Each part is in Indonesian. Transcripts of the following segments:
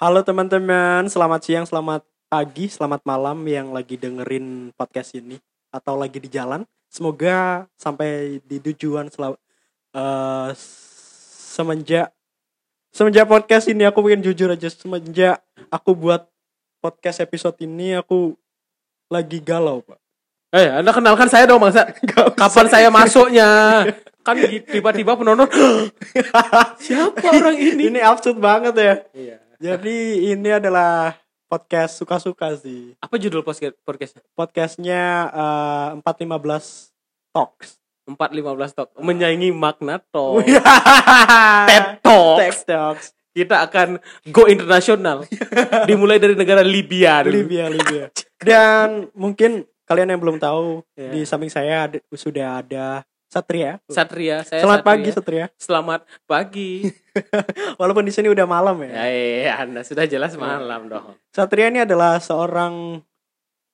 Halo teman-teman, selamat siang, selamat pagi, selamat malam yang lagi dengerin podcast ini atau lagi di jalan. Semoga sampai di tujuan selalu eh, semenjak semenjak podcast ini aku pengen jujur aja semenjak aku buat podcast episode ini aku lagi galau, Pak. Eh, Anda kenalkan saya dong, Bangsa. Kapan saya masuknya? Kan tiba-tiba penonton, siapa orang ini? Ini absurd banget ya. Iya. Jadi ini adalah podcast suka-suka sih. Apa judul podcast podcastnya? Podcastnya eh, 415 Talks. 415 Talk. Menyaingi Magna Oh, Talk. TED Talks. TED Talks. Kita akan go internasional. Dimulai dari negara Libya dulu. Libya, Libya. Dan mungkin kalian yang belum tahu Ya. di samping saya ada- sudah ada Satria. Satria, saya Selamat Satria. pagi Satria. Selamat pagi. Walaupun di sini udah malam ya. ya, eh, Anda sudah jelas malam dong. Satria ini adalah seorang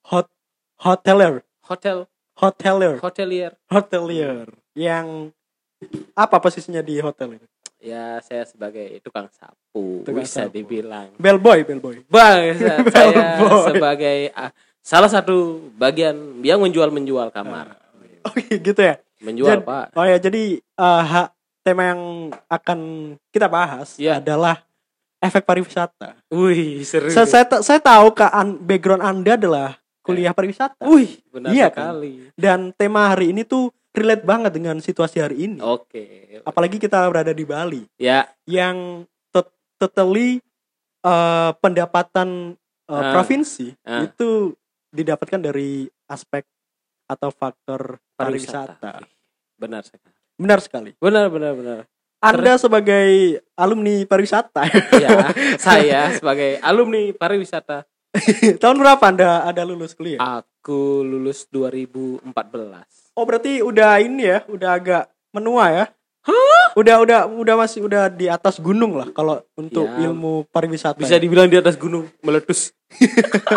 hot hoteler, Hotel, hoteler, hotelier. hotelier yang apa posisinya di hotel ini? Ya, saya sebagai tukang sapu, Tukang bisa sapu. dibilang. Bellboy, bellboy. Bang, saya Bellboy. sebagai ah, salah satu bagian yang menjual-menjual kamar. Oh gitu ya. Menjual, Jad- Pak. Oh ya, jadi eh, ha- tema yang akan kita bahas Iya. adalah efek pariwisata. Wih, seru. Saya, saya, saya tahu ke an- background Anda adalah kuliah pariwisata. Wih, benar Iya kan? sekali. Dan tema hari ini tuh relate banget dengan situasi hari ini. Oke. Apalagi kita berada di Bali Ya, yang tot- totally eh, pendapatan eh, Ah. provinsi Ah. itu didapatkan dari aspek atau faktor pariwisata. Benar sekali. Benar sekali. Benar, benar, benar. Anda sebagai alumni pariwisata, Ya, saya sebagai alumni pariwisata, tahun berapa Anda ada lulus kuliah? aku lulus 2014. Oh berarti udah ini ya, udah agak menua ya? Udah udah udah masih udah di atas gunung lah kalau untuk Ya, ilmu pariwisata. Bisa ya. dibilang di atas gunung meletus.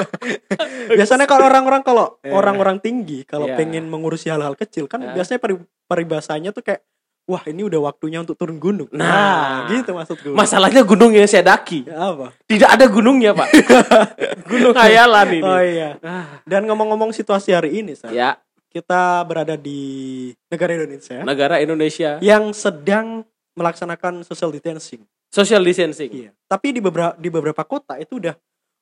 Biasanya kalau orang-orang kalau Eh. orang-orang tinggi kalau Ya. pengen mengurusi hal-hal kecil kan Ya. biasanya pari, paribasanya tuh kayak wah ini udah waktunya untuk turun gunung. Nah. gitu maksudku. Masalahnya gunung yang saya daki. Ya, apa? Tidak ada gunungnya, Pak. Gunung hayalan ini. Oh iya. Ah, Dan ngomong-ngomong situasi hari ini, Sa, ya, kita berada di negara Indonesia negara Indonesia yang sedang melaksanakan social distancing. social distancing. Iya. Tapi di beberapa di beberapa kota itu udah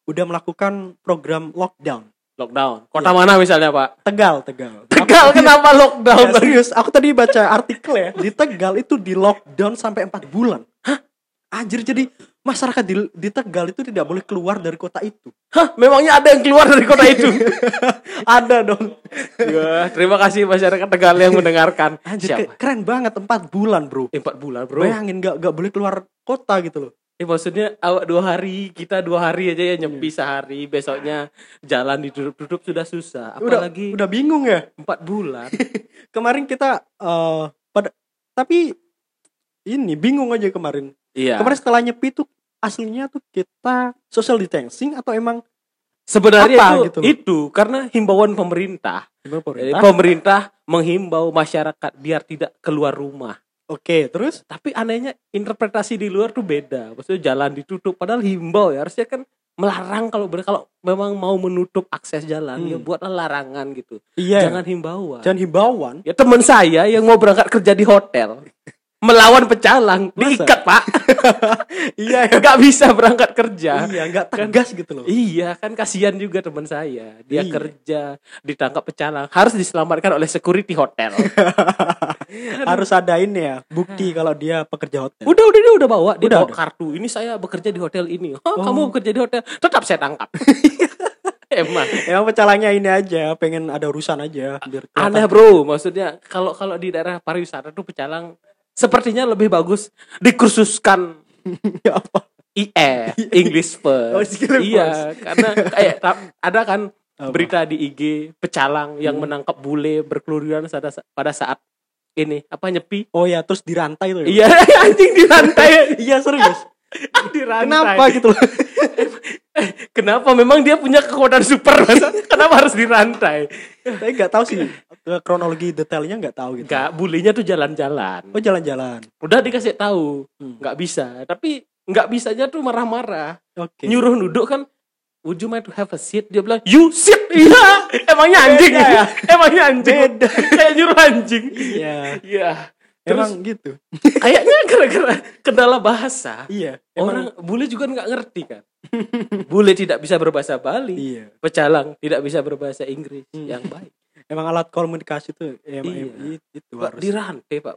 udah melakukan program lockdown. Lockdown. Kota mana misalnya, Pak? Tegal, Tegal. Tegal kenapa lockdown? Ya, serius, aku tadi baca artikel ya di Tegal itu di lockdown sampai 4 bulan. Hah? Anjir jadi masyarakat di, di Tegal itu tidak boleh keluar dari kota itu. Hah, memangnya ada yang keluar dari kota itu? Ada dong. Ya, terima kasih masyarakat Tegal yang mendengarkan. Anjir Siapa? ke- keren banget 4 bulan, Bro. Eh, Empat bulan, bro. Bayangin gak, gak boleh keluar kota gitu loh. Eh, maksudnya awak dua hari, kita dua hari aja ya nyepi sehari, besoknya jalan ditutup-tutup sudah susah. Udah Apalagi udah bingung ya. empat bulan. Kemarin kita eh pada tapi ini bingung aja kemarin. Iya. Kemarin setelah nyepi tuh aslinya tuh kita social distancing atau emang Sebenarnya Apa itu, gitu loh? itu karena himbauan pemerintah. pemerintah? pemerintah menghimbau masyarakat biar tidak keluar rumah. Oke, terus Tapi anehnya interpretasi di luar tuh beda. Maksudnya jalan ditutup padahal himbau ya harusnya kan melarang kalau ber- kalau memang mau menutup akses jalan Hmm. ya buatlah larangan gitu. iya Jangan himbauan. jangan himbauan. Ya teman saya yang mau berangkat kerja di hotel melawan pecalang. Masa? diikat pak. Iya ya. nggak bisa berangkat kerja. Iya, nggak tegas gitu loh. iya kan kasihan juga teman saya. Dia Iya. kerja ditangkap pecalang. Harus diselamatkan oleh security hotel. Harus ada ini ya, bukti kalau dia pekerja hotel. udah udah dia udah bawa. Dia Udah bawa ada? kartu. Ini saya bekerja di hotel ini. Oh, Oh. kamu bekerja di hotel. Tetap saya tangkap. Emang. Emang pecalangnya ini aja, pengen ada urusan aja biar aneh bro. Maksudnya kalau kalau di daerah pariwisata tuh pecalang sepertinya lebih bagus dikursuskan Ya apa? IE English Oh, first. skill iya, karena kayak ada kan Apa? berita di IG pecalang yang Hmm. menangkap bule berkeluyuran pada, pada saat ini apa nyepi. Oh ya, terus dirantai tuh. ya? Iya, anjing dirantai. iya serius. dirantai. Kenapa gitu loh? Kenapa? Memang dia punya kekuatan super. masa? Kenapa harus dirantai? Saya nggak tahu sih kronologi detailnya nggak tahu gitu. Enggak, bulenya tuh jalan-jalan. Oh jalan-jalan. Udah dikasih tahu, Hmm. nggak bisa. Tapi nggak bisanya tuh marah-marah. Oke. Nyuruh duduk kan Would you mind to have a seat? Dia bilang, you sit. Iya, emangnya anjing Beda ya? Emangnya anjing. Beda. Kayak nyuruh anjing. Iya. Iya. Terus Emang gitu. kayaknya gara-gara kendala bahasa. Iya. Orang bule juga nggak ngerti kan. bule tidak bisa berbahasa Bali. Iya. Pecalang tidak bisa berbahasa Inggris Hmm. yang baik. Emang alat komunikasi tuh emang Iya. em- itu Pak harus. dirantai Pak.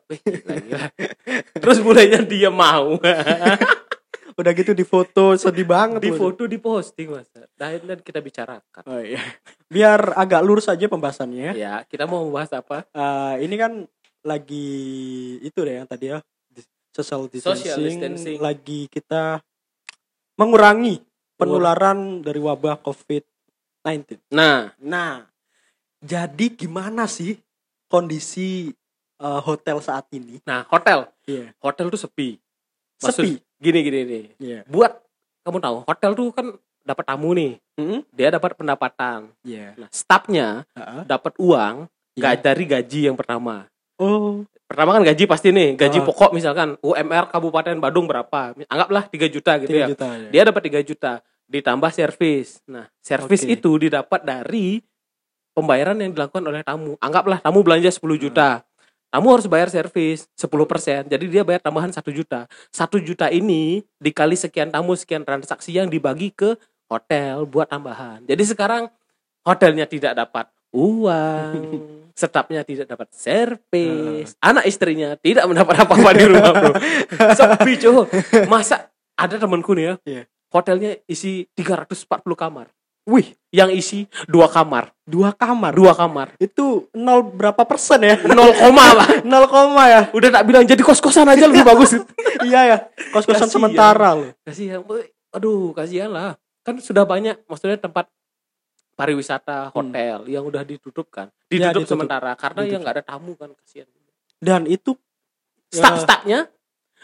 Terus bulenya dia mau. Udah gitu di foto sedih banget. di foto di posting mas. Dan dan kita bicarakan. Oh iya. Biar agak lurus aja pembahasannya. Ya kita mau membahas apa? Eh, ini kan lagi itu deh yang tadi ya social distancing, Social distancing. lagi kita mengurangi penularan dari wabah COVID-19. Nah, Nah, jadi gimana sih kondisi eh, hotel saat ini? nah hotel, Iya. hotel tuh sepi. Maksud- Sepi. Gini gini nih. Iya. Buat kamu tahu, hotel tuh kan dapat tamu nih. Mm-mm. Dia dapat pendapatan. Iya. Nah, stafnya Heeh. dapat uang nggak dari gaji yang pertama. Oh, Pertama kan gaji pasti nih, gaji Ah. pokok misalkan UMR Kabupaten Badung berapa? Anggaplah 3 juta gitu 3 ya. juta ya. Dia dapat 3 juta ditambah servis. Nah, servis Oke. itu didapat dari pembayaran yang dilakukan oleh tamu. Anggaplah tamu belanja 10 Hmm. juta. Tamu harus bayar servis 10%. Jadi dia bayar tambahan 1 juta. 1 juta ini dikali sekian tamu, sekian transaksi yang dibagi ke hotel buat tambahan. Jadi sekarang hotelnya tidak dapat uang, stafnya tidak dapat servis, anak istrinya tidak mendapat apa-apa di rumah, Bro. Sepi, cuy. Masa ada temanku nih ya. Iya. Hotelnya isi 340 kamar. Wih, Yang isi dua kamar, dua kamar. dua kamar. Itu nol berapa persen ya? 0 koma lah. Nol koma ya. Udah tak bilang jadi kos-kosan aja lebih bagus. iya ya. Kos-kosan Kasihan. sementara loh. Kasihan, aduh kasihan lah. Kan sudah banyak, maksudnya tempat pariwisata hotel yang udah ditutup kan, Ya, ditutup, ditutup. sementara karena Ditutup. yang nggak ada tamu kan kasihan. Dan itu ya, Staff-staffnya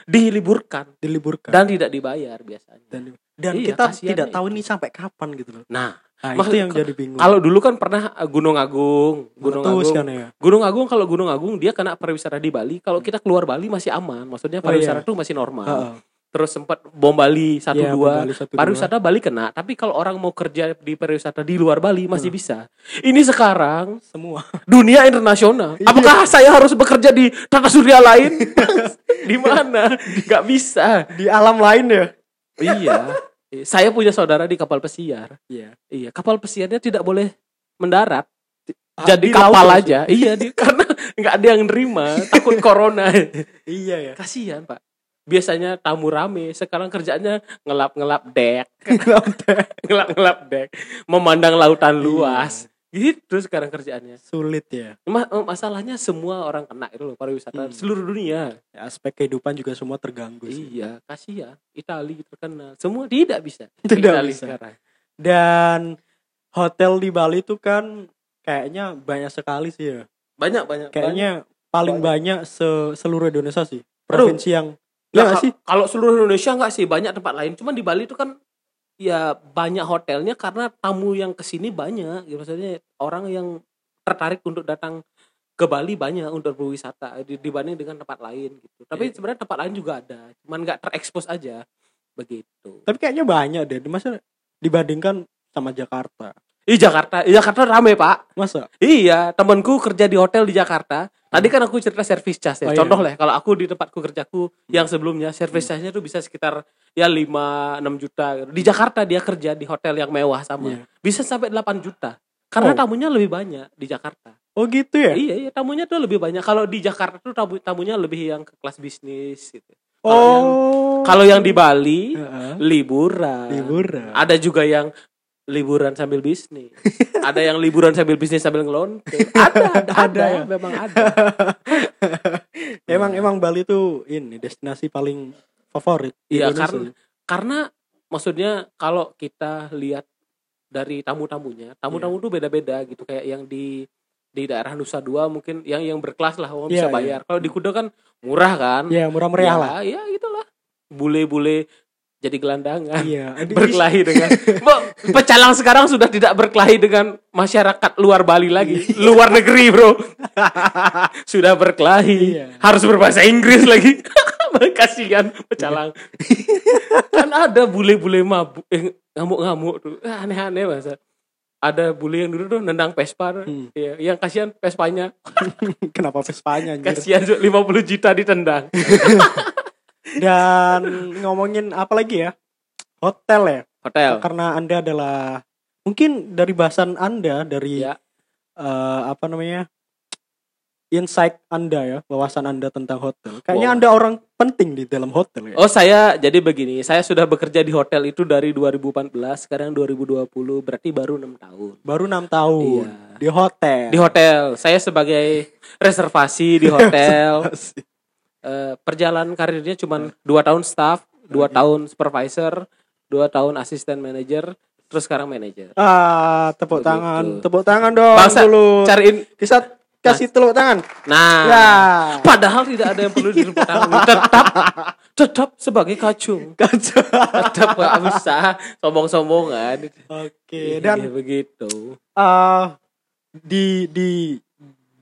diliburkan diliburkan. dan tidak dibayar biasanya. dan, dan Iya, kita tidak ya tahu ini sampai kapan gitu loh. Nah, Nah, itu yang jadi bingung. kalau dulu kan pernah uh, Gunung Agung, Gunung Meletus Agung, kan ya. Gunung Agung kalau Gunung Agung dia kena pariwisata di Bali. Kalau kita keluar Bali masih aman, maksudnya Oh, pariwisata iya. tuh masih normal. Heeh. Terus sempat bom Bali satu Iya, dua. Pariwisata Bali kena, tapi kalau orang mau kerja di pariwisata di luar Bali masih Hmm. bisa. Ini sekarang semua. dunia internasional. Iya. Apakah saya harus bekerja di tata surya lain? di mana? Gak bisa. Di alam lain ya. iya. Saya punya saudara di kapal pesiar. Iya. Iya, kapal pesiarnya tidak boleh mendarat. Ah, Jadi di kapal laut aja. iya, di, karena nggak ada yang nerima, takut corona. Iya ya. Kasihan, Pak. Biasanya tamu rame, sekarang kerjanya ngelap-ngelap dek, ngelap-ngelap dek, memandang lautan luas. Gitu sekarang kerjaannya. Sulit ya. Ma- eh, masalahnya semua orang kena itu loh pariwisata Hmm. seluruh dunia. Ya, Aspek kehidupan juga semua terganggu sih. Iya, kasihan. Itali terkena. Semua tidak bisa. Tidak Itali bisa. sekarang. Dan hotel di Bali itu kan kayaknya banyak sekali sih ya. Banyak banyak. Kayaknya paling banyak se seluruh Indonesia sih. Aduh. Provinsi yang Ya, ya nggak ka- sih? Kalau seluruh Indonesia enggak sih, banyak tempat lain. Cuman di Bali itu kan ya banyak hotelnya karena tamu yang ke sini banyak. Ya, maksudnya orang yang tertarik untuk datang ke Bali banyak untuk berwisata di- dibanding dengan tempat lain gitu. Tapi Iya. sebenarnya tempat lain juga ada, cuman nggak terekspos aja begitu. Tapi kayaknya banyak deh. Masa dibandingkan sama Jakarta. Di Jakarta, di Jakarta rame pak. Masa? Iya, temanku kerja di hotel di Jakarta. Tadi kan aku cerita servis cas ya. Oh, iya. Contoh lah, kalau aku di tempatku kerjaku yang sebelumnya servis casnya tuh bisa sekitar ya 5 6 juta. Di Jakarta dia kerja di hotel yang mewah sama. Iya. Bisa sampai 8 juta. Karena Oh. tamunya lebih banyak di Jakarta. Oh gitu ya? Iya, iya, tamunya tuh lebih banyak. Kalau di Jakarta tuh tamu tamunya lebih yang ke kelas bisnis gitu. Yang Oh. kalau yang di Bali Heeh. liburan. liburan. Ada juga yang liburan sambil bisnis. ada yang liburan sambil bisnis sambil ngelonte. Ada, ada, Ada ada, ya? memang ada. emang Iya. emang Bali tuh ini destinasi paling favorit. Iya, karena karena maksudnya kalau kita lihat dari tamu-tamunya, tamu-tamu tuh beda-beda gitu kayak yang di di daerah Nusa Dua mungkin yang yang berkelas lah orang bisa Iya, bayar. Kalau di Kuda kan murah kan? Iya murah meriah ya, lah. Iya, itulah. Bule-bule jadi gelandangan. Iya. berkelahi dengan Bo, pecalang sekarang sudah tidak berkelahi dengan masyarakat luar Bali lagi luar negeri bro sudah berkelahi Iya. harus berbahasa Inggris lagi kasihan pecalang kan ada bule-bule mabuk eh, ngamuk-ngamuk tuh Ah, aneh-aneh masa ada bule yang dulu tuh nendang Vespa. Hmm. Iya, yang kasihan Vespanya Kenapa Vespanya anjir? kasihan Zuk, 50 juta ditendang Dan ngomongin apa lagi ya? Hotel ya. hotel Karena Anda adalah mungkin dari bahasan Anda dari Ya. eh, apa namanya? insight Anda ya, wawasan Anda tentang hotel. Kayaknya Wow. Anda orang penting di dalam hotel ya. Oh saya jadi begini, saya sudah bekerja di hotel itu dari 2014, sekarang 2020, berarti baru enam tahun. Baru enam tahun Iya. di hotel. Di hotel, saya sebagai reservasi di hotel. Eh, perjalanan karirnya cuma dua tahun staff, dua tahun supervisor, dua tahun asisten manager, terus sekarang manager. Ah, tepuk Begitu. tangan, tepuk tangan dong Bangsa, dulu. cariin. Bisa kasih tepuk tangan. Nah, Ya. padahal tidak ada yang perlu ditepuk tangan. Tetap, tetap sebagai kacung. Kacau. Tetap gak usah sombong-sombongan. Oke, Dan dan begitu. eh di di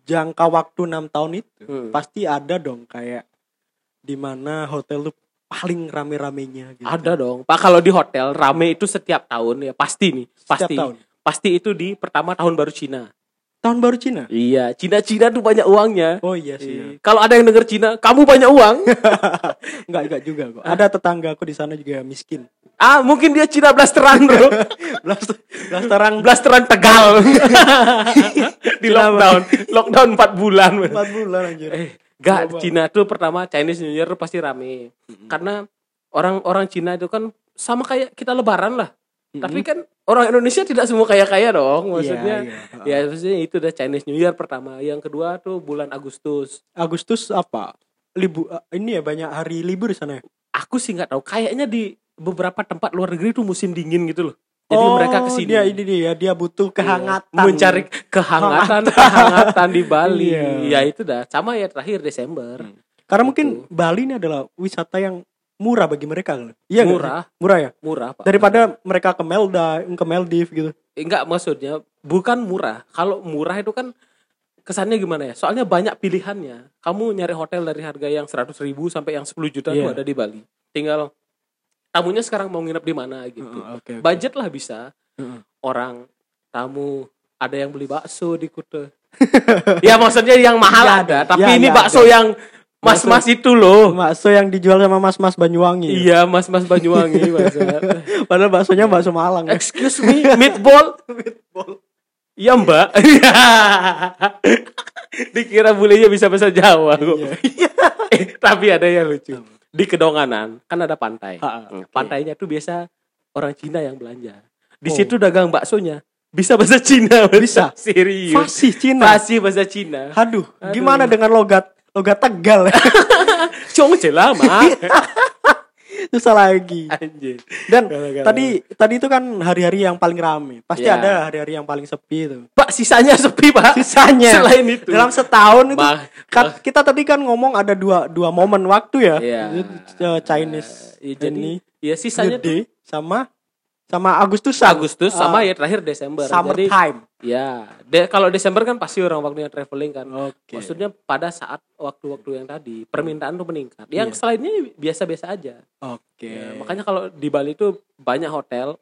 jangka waktu enam tahun itu Hmm. pasti ada dong kayak di mana hotel tuh paling rame-ramenya gitu. Ada dong. Pak kalau di hotel rame itu setiap tahun ya pasti nih, Setiap pasti. tahun. Pasti itu di pertama tahun baru Cina. Tahun baru Cina. Iya, Cina-Cina tuh banyak uangnya. Oh iya sih. Iya. Kalau ada yang denger Cina, kamu banyak uang. Enggak enggak juga kok. Ada tetangga aku di sana juga miskin. ah, mungkin dia Cina blasteran, Bro. Blaster blasteran blasteran Tegal. di Cina lockdown. Lockdown 4 bulan. 4 bulan anjir. Eh, Gak, Coba. Cina tuh pertama Chinese New Year pasti rame. Karena orang-orang Cina itu kan sama kayak kita lebaran lah. Tapi kan orang Indonesia tidak semua kaya-kaya dong. Maksudnya Iya, ya maksudnya itu udah Chinese New Year pertama. Yang kedua tuh bulan Agustus. Agustus apa? Libu eh, ini ya banyak hari libur di sana ya. Aku sih nggak tahu. Kayaknya di beberapa tempat luar negeri tuh musim dingin gitu loh. Jadi mereka ke sini. Dia ini dia dia butuh Iya, kehangatan. mencari kehangatan kehangatan di Bali. Iya. Ya itu dah. Sama ya terakhir Desember. Karena Gitu. mungkin Bali ini adalah wisata yang murah bagi mereka kan? Iya Murah. sih? Murah ya? Murah, Pak. Daripada mereka ke Melda, ke Maldives gitu. enggak maksudnya bukan murah. Kalau murah itu kan kesannya gimana ya? Soalnya banyak pilihannya. Kamu nyari hotel dari harga yang 100 ribu sampai yang 10 juta Iya. tuh ada di Bali. Tinggal tamunya sekarang mau nginep di mana gitu. Heeh, oke, oke. Budget lah bisa. Heeh. Orang tamu ada yang beli bakso di Kute. ya maksudnya yang mahal Ya, ada, tapi ya, ini ya, bakso ada. yang mas-mas itu loh. Bakso yang dijual sama mas-mas Banyuwangi. ya? Iya, mas-mas Banyuwangi maksudnya. Padahal baksonya bakso Malang. ya. Excuse me, meatball. Iya mbak. Dikira bulenya bisa bahasa Jawa kok. Iya. eh, tapi ada yang lucu. Di Kedonganan kan ada pantai. Ha, Hmm, oke. Pantainya tuh biasa orang Cina yang belanja. Di Oh. situ dagang baksonya bisa bahasa Cina. Bisa? Serius. Fasih Cina. Fasih bahasa Cina. Aduh, Aduh. gimana dengan logat logat Tegal? Cong lama. Susah lagi. Anjir. Dan tadi tadi itu kan hari-hari yang paling rame. Pasti Ya. ada hari-hari yang paling sepi itu. Pak sisanya sepi pak. Sisanya Selain itu. dalam setahun itu Bah- kan kita tadi kan ngomong ada dua dua momen waktu ya. Iya. Itu, uh, Chinese Iya, jadi ini ya sisanya tuh sama sama Agustus Agustus sama Ah, ya terakhir Desember. summer Jadi time. ya, de- kalau Desember kan pasti orang waktunya traveling kan. Oke. Maksudnya pada saat waktu-waktu yang tadi permintaan tuh meningkat. Yang Iya. selainnya biasa-biasa aja. Oke. Ya, makanya kalau di Bali itu banyak hotel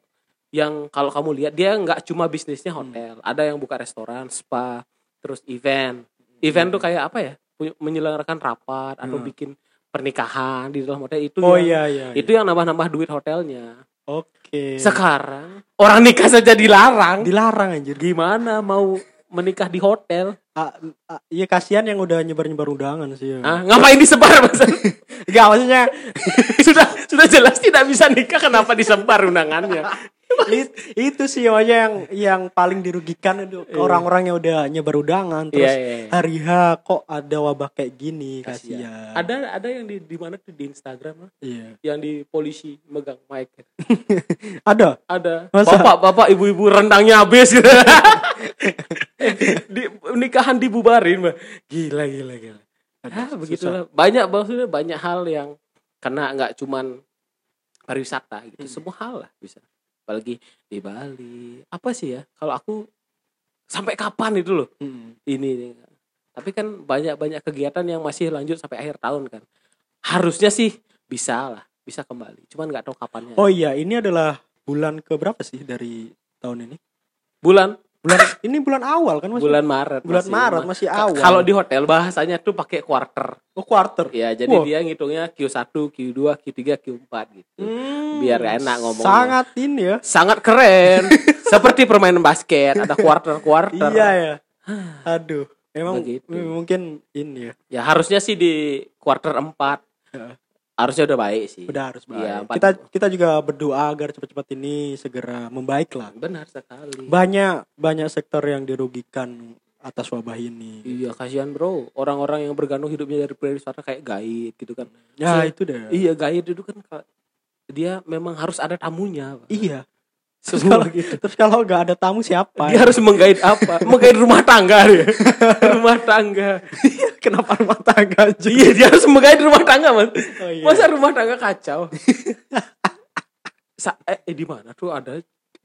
yang kalau kamu lihat dia nggak cuma bisnisnya hotel, ada yang buka restoran, spa, terus event. Event tuh kayak apa ya? Menyelenggarakan rapat atau Hmm. bikin pernikahan di dalam hotel itu Oh yang, iya iya. itu yang nambah-nambah duit hotelnya. Oke. Sekarang orang nikah saja dilarang. dilarang anjir. Gimana mau menikah di hotel? Ah, ah, iya kasihan yang udah nyebar-nyebar undangan sih. Ya. Ah, ngapain disebar Mas? Enggak maksudnya sudah sudah jelas tidak bisa nikah kenapa disebar undangannya? It- itu sih maksudnya yang yang paling dirugikan itu ke orang-orang yang udah nyebar undangan terus Iya, iya, iya. hari H kok ada wabah kayak gini kasihan. Ada ada yang di di mana tuh di Instagram ah, Iya. yang di polisi megang mic. Ada. Ada. Masa? Bapak-bapak ibu-ibu rendangnya habis di nikahan dibubarin, Mbak. Gila gila gila. Ah, begitulah. Banyak maksudnya banyak hal yang kena nggak cuman pariwisata gitu, Hmm. semua hal lah bisa. Apalagi di Bali. Apa sih ya? Kalau aku sampai kapan itu loh Mm. ini nih. Tapi kan banyak-banyak kegiatan yang masih lanjut sampai akhir tahun kan. harusnya sih bisa lah bisa kembali cuman nggak tahu kapannya Oh iya, ini adalah bulan ke berapa sih dari tahun ini? bulan Bulan ini bulan awal kan masih bulan Maret bulan Maret masih awal. kalau di hotel bahasanya tuh pakai quarter oh, quarter. ya jadi Wah. dia ngitungnya Q1 Q2 Q3 Q4 gitu Hmm, biar enak ngomongnya. Sangat ini ya. sangat keren seperti permainan basket ada quarter quarter Iya ya. Aduh, emang Begitu. mungkin ini ya. ya harusnya sih di quarter 4 Ya. Harusnya udah baik sih Udah harus baik. Iya, empat- kita kita juga berdoa agar cepat-cepat ini segera membaik lah. benar sekali Banyak banyak sektor yang dirugikan atas wabah ini. Iya kasihan bro orang-orang yang bergantung hidupnya dari pariwisata kayak guide gitu kan. Ya Se- itu deh. Iya guide itu kan ka- dia memang harus ada tamunya. Pak. Iya. Terus kalau gitu. terus kalau nggak ada tamu siapa? Dia harus menggait apa? menggait rumah tangga dia. rumah tangga. Kenapa rumah tangga aja? Iya dia harus menggait rumah tangga mas. Oh, iya. Masa rumah tangga kacau? Sa eh, eh, di mana tuh ada?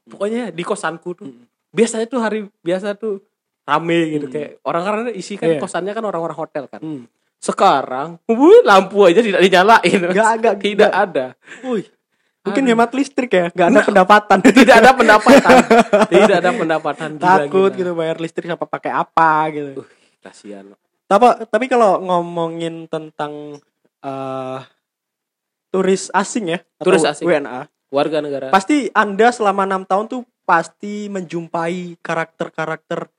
Pokoknya di kosanku tuh. Hmm. Biasanya tuh hari biasa tuh rame gitu Hmm. kayak orang karena isi kan Iya. kosannya kan orang-orang hotel kan. Hmm. Sekarang, wuh, lampu aja tidak dinyalain. Nggak, nggak, tidak nggak. ada. Wih. Mungkin Aduh. hemat listrik ya, nggak ada pendapatan. Tidak ada pendapatan. tidak ada pendapatan. Takut gitu bayar listrik apa pakai apa gitu. Uh, kasihan. Tapi tapi kalau ngomongin tentang eh turis asing ya, atau Turis asing. WNA, Warga negara. pasti Anda selama enam tahun tuh pasti menjumpai karakter-karakter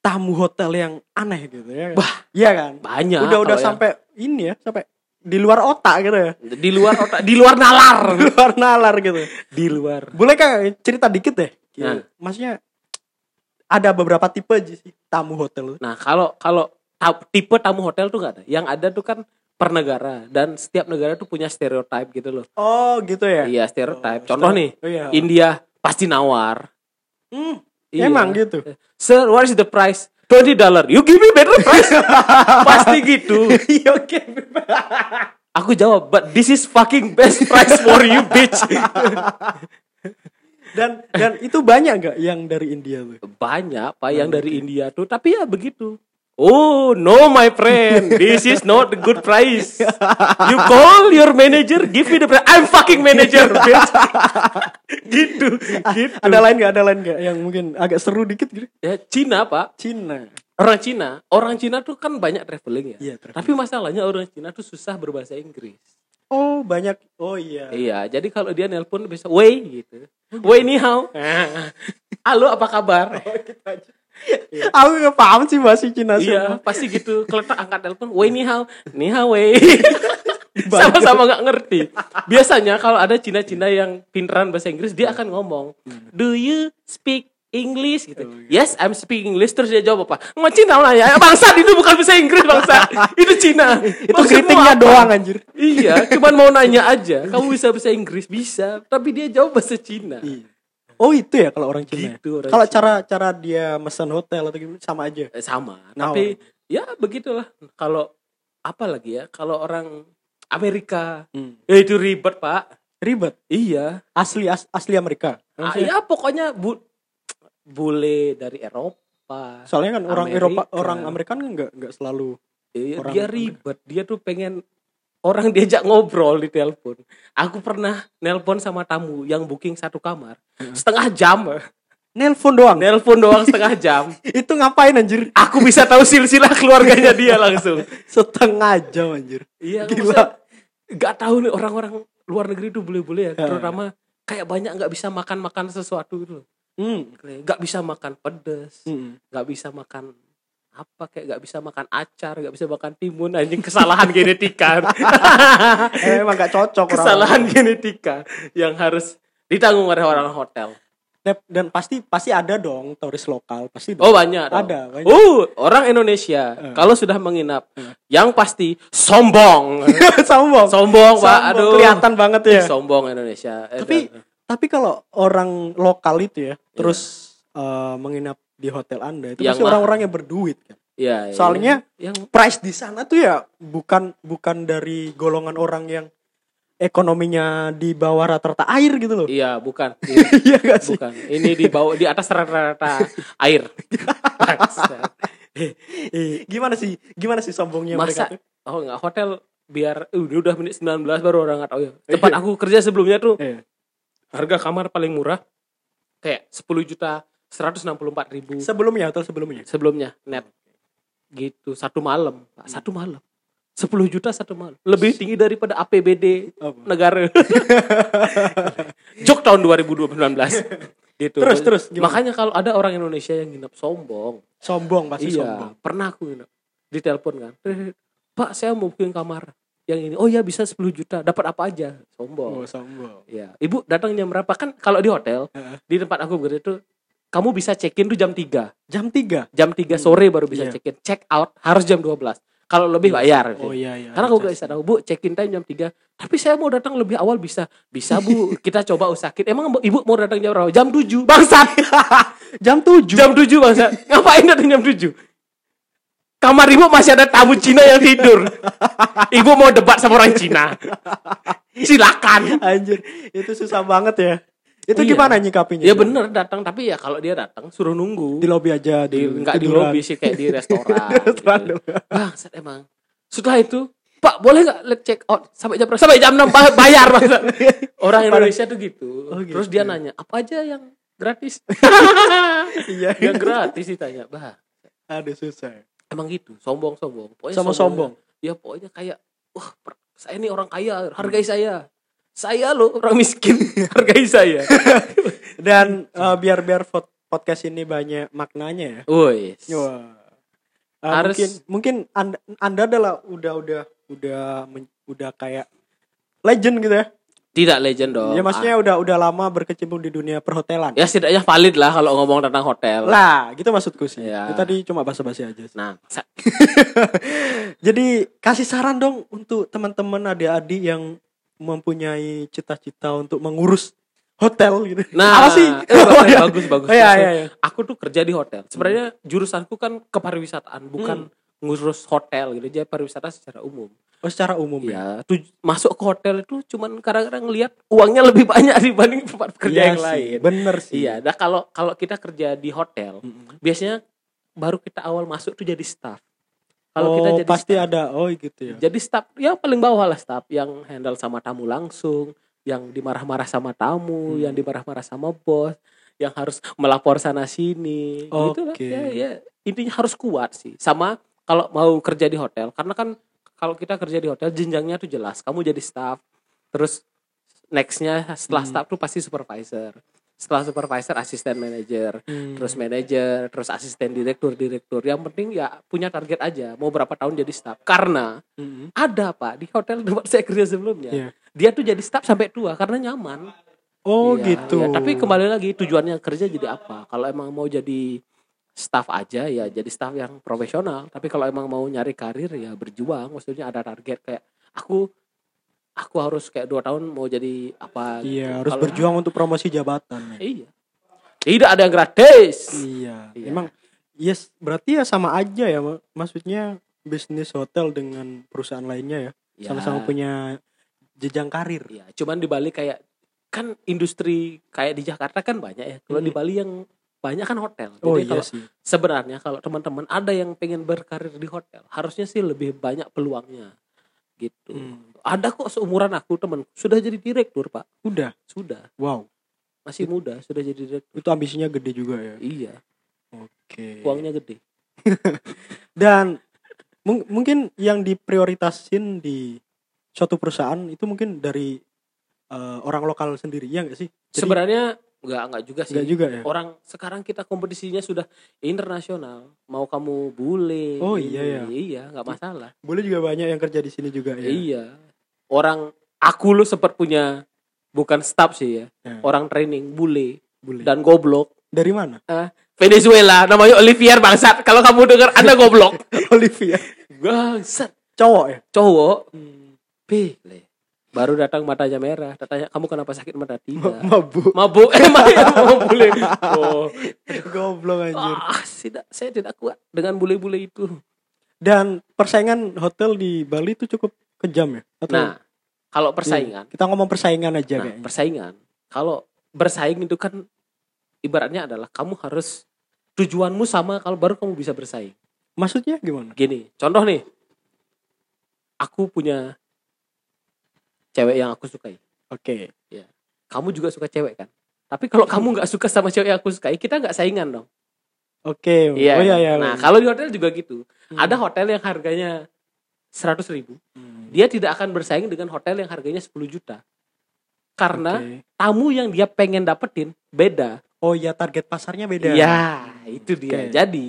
tamu hotel yang aneh gitu ya. Bah, iya kan? banyak. udah udah yang- sampai ini ya, sampai di luar otak gitu ya. di luar otak, di luar nalar. Di luar nalar gitu. di luar. Boleh kan cerita dikit deh? Nah. Maksudnya ada beberapa tipe aja sih tamu hotel. Nah, kalau kalau ta- tipe tamu hotel tuh nggak ada. Yang ada tuh kan per negara dan setiap negara tuh punya stereotype gitu loh. Oh, gitu ya. Iya, stereotype. Oh, Contoh nih, Oh, iya. India pasti nawar. Hmm, Iya. Emang gitu. Sir, what is the price? 20 dollar. You give me better price. pasti gitu. Aku jawab, but this is fucking best price for you, bitch. Dan dan itu banyak nggak yang dari India tuh? Banyak pak yang dari India tuh, tapi ya begitu. Oh no my friend, this is not the good price. You call your manager, give me the price. I'm fucking manager, bitch. gitu, gitu. Ada lain nggak? Ada lain nggak yang mungkin agak seru dikit gitu? Ya Cina pak, Cina. orang Cina, orang Cina tuh kan banyak traveling ya. Iya, traveling. Tapi masalahnya orang Cina tuh susah berbahasa Inggris. Oh, banyak. Oh iya. Iya, jadi kalau dia nelpon bisa, wei gitu. Wei ni hao. Halo, apa kabar? Aku nggak paham sih bahasa Cina sih. Iya, pasti gitu. Kalau angkat telepon, wei ni hao, ni hao wei. Sama-sama nggak ngerti. Biasanya kalau ada Cina-Cina yang pinteran bahasa Inggris, dia akan ngomong, Do you speak English gitu. Yes, I'm speaking English. Terus dia jawab apa? Nggak Cina nanya. Bangsat itu bukan bahasa Inggris bangsat. Itu Cina. Itu greetingnya doang anjir. Iya, cuman mau nanya aja. Kamu bisa bahasa Inggris bisa, tapi dia jawab bahasa Cina. Iya. Oh itu ya kalau orang Cina. ya? Gitu, orang Kalau cara cara dia mesen hotel atau gimana sama aja. Eh, sama Oh. tapi ya begitulah kalau apa lagi ya kalau orang Amerika Hmm. ya itu ribet pak Ribet. iya Asli as- asli Amerika. Ah, Maksudnya- ya pokoknya bu bule dari Eropa Soalnya kan orang Amerika. Eropa, orang Amerika kan nggak nggak selalu. Iya, orang dia Amerika. ribet dia tuh pengen orang diajak ngobrol di telepon aku pernah nelpon sama tamu yang booking satu kamar Hmm. setengah jam Nelpon doang. nelpon doang setengah jam Itu ngapain anjir? aku bisa tahu silsilah keluarganya dia langsung Setengah jam anjir. Iya, Gila. Gak tahu nih orang-orang luar negeri itu boleh-boleh ya, terutama kayak banyak nggak bisa makan-makan sesuatu gitu. loh. Hmm. Nggak bisa makan pedas, Hmm. nggak bisa makan apa kayak nggak bisa makan acar, nggak bisa makan timun, anjing kesalahan genetika. Eh, emang gak cocok orang. kesalahan genetika yang harus ditanggung oleh orang hotel. Dan- pasti pasti ada dong turis lokal, pasti dong. Oh banyak dong. Ada, banyak. Oh orang Indonesia kalau sudah menginap, yang pasti sombong, sombong. sombong pak, aduh, Kelihatan banget ya. sombong Indonesia. Eh, Tapi dan- tapi kalau orang lokal itu ya, terus eh, menginap di hotel Anda itu Yang pasti orang-orang yang berduit kan. Iya, iya. Soalnya yang price di sana tuh ya bukan bukan dari golongan orang yang ekonominya di bawah rata-rata air gitu loh. iya bukan Iya gak sih? bukan ini di bawah di atas rata-rata air. Eh, gimana sih? Gimana sih sombongnya mereka Masa tuh? oh enggak hotel biar uh, ini udah menit 19 baru orang nggak tahu ya. Tempat aku kerja sebelumnya tuh Iya. harga kamar paling murah kayak 10 juta 164 ribu Sebelumnya hotel sebelumnya. sebelumnya net. Gitu satu malam Pak. satu malam. 10 juta satu malam. Lebih tinggi daripada APBD Apa? negara. Jok tahun 2019 gitu. Terus, terus, gimana? makanya kalau ada orang Indonesia yang nginep sombong. Sombong pasti iya sombong. pernah aku nginep. Ditelepon kan. "Eh, Pak saya mau booking kamar yang ini. Oh ya bisa 10 juta. Dapat apa aja? Sombong. Oh, sombong. Iya, ibu datang jam berapa? Kan kalau di hotel, di tempat aku bekerja itu kamu bisa check-in tuh jam 3. Jam 3. Jam 3 sore baru bisa Iya. check-in. Check out harus jam 12. Kalau lebih bayar. Oh iya iya. Karena aku gak bisa tahu, Bu, check-in time jam 3. Tapi saya mau datang lebih awal bisa. Bisa, Bu. Kita coba usahain. Emang Ibu mau datang jam berapa? Jam 7. Bangsat. Jam 7. jam 7, bangsat. Ngapain datang jam 7? Kamar ibu masih ada tamu Cina yang tidur. Ibu mau debat sama orang Cina. Silakan. Anjir, itu susah banget ya. Itu Iya. gimana nyikapinya? Ya bener datang tapi ya kalau dia datang suruh nunggu Di lobi aja di di enggak di lobby sih kayak di restoran. Di restoran gitu. Bangsat emang. Setelah itu, Pak boleh nggak let check out sampai jam berapa? Sampai jam 6 ba- bayar bangsat. Orang Indonesia tuh gitu. Oh, Terus gitu. dia nanya, "Apa aja yang gratis?" Iya. yang gratis ditanya. Bah, Aduh susah. ya. emang gitu, sombong-sombong. Pokoknya Sama sombong. Ya pokoknya kayak wah, saya ini orang kaya, hargai saya. Saya loh orang miskin, hargai saya. Dan eh, biar biar podcast ini banyak maknanya ya. Woi. Wah. Eh, Harus- mungkin mungkin anda, anda adalah udah udah udah men- udah kayak legend gitu ya. Tidak legend dong. ya maksudnya udah udah lama berkecimpung di dunia perhotelan. ya setidaknya valid lah kalau ngomong tentang hotel. Lah, gitu maksudku sih. Ya. Itu tadi cuma basa-basi aja. sih. Nah, Jadi kasih saran dong untuk teman-teman adik-adik yang mempunyai cita-cita untuk mengurus hotel gitu. nah, Apa sih? eh, Oh, bagus, iya. bagus, bagus. Oh, iya, iya, iya. Aku tuh kerja di hotel. Sebenarnya jurusanku kan kepariwisataan, bukan Hmm. ngurus hotel gitu. Jadi pariwisata secara umum. Oh, secara umum ya. Ya, tuj- masuk ke hotel itu cuman kadang-kadang ngelihat uangnya lebih banyak dibanding tempat kerja Iya yang sih, lain. Bener sih. Iya, nah kalau kalau kita kerja di hotel, Mm-mm. biasanya baru kita awal masuk tuh jadi staff. Kalau oh, kita jadi pasti staff, ada. Oh, gitu ya. jadi staff yang paling bawah lah staff yang handle sama tamu langsung yang dimarah-marah sama tamu Hmm. yang dimarah-marah sama bos yang harus melapor sana sini gitu lah ya, ya intinya harus kuat sih sama kalau mau kerja di hotel karena kan kalau kita kerja di hotel jenjangnya tuh jelas kamu jadi staff terus nextnya setelah Hmm. staff tuh pasti supervisor setelah supervisor asisten manager Hmm. terus manajer, terus asisten direktur, direktur. Yang penting ya punya target aja, mau berapa tahun jadi staff. Karena Mm-mm. ada pak di hotel tempat saya kerja sebelumnya, Iya. dia tuh jadi staff sampai tua karena nyaman. Oh, Iya, gitu. iya. Tapi kembali lagi tujuannya kerja jadi apa? Kalau emang mau jadi staff aja ya jadi staff yang profesional. Tapi kalau emang mau nyari karir ya berjuang. Maksudnya ada target kayak aku aku harus kayak dua tahun mau jadi apa? Iya, gitu. harus Kalau- berjuang untuk promosi jabatan. ya. Iya. Tidak ada yang gratis. Iya. Iya. Emang yes, berarti ya sama aja ya. Ma- Maksudnya bisnis hotel dengan perusahaan lainnya ya. Ya. Sama-sama punya jenjang karir. Iya, cuman di Bali kayak kan industri kayak di Jakarta kan banyak ya. Kalau di Hmm. Bali yang banyak kan hotel. Jadi Oh iya kalau sih. sebenarnya kalau teman-teman ada yang pengen berkarir di hotel, harusnya sih lebih banyak peluangnya. Gitu. Hmm. Ada kok seumuran aku teman sudah jadi direktur, Pak. Udah. Sudah. Wow. Masih muda sudah jadi direktur. Itu ambisinya gede juga ya. Iya, Oke. uangnya gede. Dan mung- mungkin yang diprioritasin di suatu perusahaan itu mungkin dari eh, orang lokal sendiri ya nggak sih? Jadi, Sebenarnya enggak enggak juga sih. nggak juga ya. Orang sekarang kita kompetisinya sudah internasional. Mau kamu bule. Oh, iya, ya. Iya, nggak masalah. Boleh juga banyak yang kerja di sini juga ya. Iya. Orang aku lu sempat punya bukan staff sih ya. Ya. Orang training bule Boleh. dan goblok. Dari mana? Venezuela namanya Olivier bangsat. Kalau kamu dengar Anda goblok. Olivia. Bangsat. Cowok ya? Cowok. Bele. Baru datang matanya merah. Tanya kamu kenapa sakit mata? Tidak. Mabuk. Mabuk emang ya mau bule. Oh. Goblok anjir. Ah, tidak, saya tidak kuat dengan bule-bule itu. Dan persaingan hotel di Bali itu cukup kejam ya? Atau Nah, kalau persaingan, kita ngomong persaingan aja nah, kayaknya. persaingan. Kalau bersaing itu kan ibaratnya adalah kamu harus tujuanmu sama kalau baru kamu bisa bersaing. Maksudnya gimana? Gini, contoh nih. aku punya cewek yang aku sukai. Oke. Kamu juga suka cewek kan? Tapi kalau kamu nggak suka sama cewek yang aku sukai, kita nggak saingan dong. Oke. Iya. Oh iya iya. Nah, kalau di hotel juga gitu. Hmm. Ada hotel yang harganya 100 ribu. Hmm. Dia tidak akan bersaing dengan hotel yang harganya 10 juta. Karena Oke. tamu yang dia pengen dapetin beda. Oh iya target pasarnya beda. Iya, itu dia. Oke. Jadi,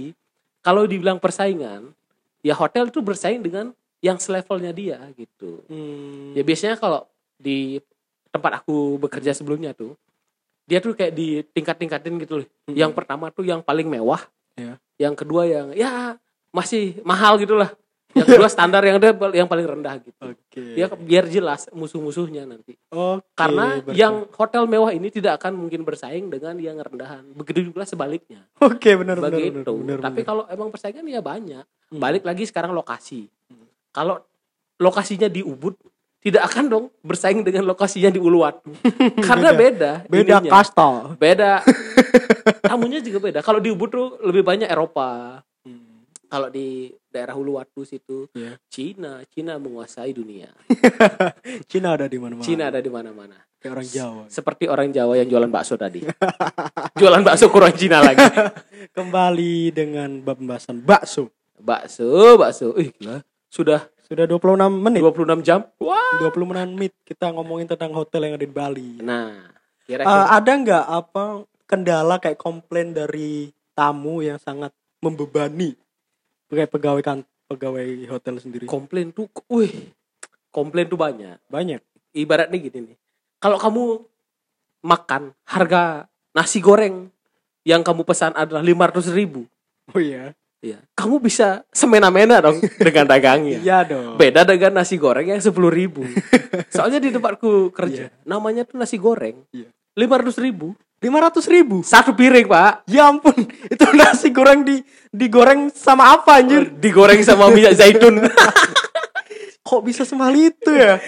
kalau dibilang persaingan, ya hotel itu bersaing dengan yang selevelnya dia gitu. Hmm. Ya biasanya kalau di tempat aku bekerja sebelumnya tuh, dia tuh kayak di tingkat-tingkatin gitu loh. Hmm. Yang pertama tuh yang paling mewah. Iya. Yang kedua yang ya masih mahal gitu lah. Yang kedua standar yang ada yang paling rendah gitu. Oke. Ya biar jelas musuh-musuhnya nanti. Oke, Karena berarti. yang hotel mewah ini tidak akan mungkin bersaing dengan yang rendahan. Begitu juga sebaliknya. Oke benar benar benar, benar, Tapi benar. kalau emang persaingan ya banyak. Hmm. Balik lagi sekarang lokasi. Kalau lokasinya di Ubud tidak akan dong bersaing dengan lokasinya di Uluwatu. Karena beda. beda kasta. Beda. Tamunya juga beda. Kalau di Ubud tuh lebih banyak Eropa. Kalau di daerah Uluwatu situ Iya. Cina, Cina menguasai dunia. Cina ada di mana-mana. Cina ada di mana-mana. Kayak orang Jawa. Seperti orang Jawa yang jualan bakso tadi. jualan bakso kurang Cina lagi. Kembali dengan pembahasan bakso. Bakso, bakso. Ih, gila. Sudah Sudah 26 menit. 26 jam. Wah. 20 menit kita ngomongin tentang hotel yang ada di Bali. Nah, kira-kira ada nggak apa kendala kayak komplain dari tamu yang sangat membebani kayak pegawai kan pegawai hotel sendiri komplain tuh, wih, komplain tuh banyak. banyak Ibaratnya gini nih. Kalau kamu makan harga nasi goreng yang kamu pesan adalah 500 ribu. oh iya Ya, kamu bisa semena-mena dong dengan dagangnya. iya dong Beda dengan nasi goreng yang 10 ribu. Soalnya di tempatku kerja, namanya tuh nasi goreng. Iya. 500 ribu. Lima ratus ribu Satu piring, Pak. ya ampun itu nasi goreng di digoreng sama apa anjir Digoreng sama minyak zaitun. kok bisa semahal itu ya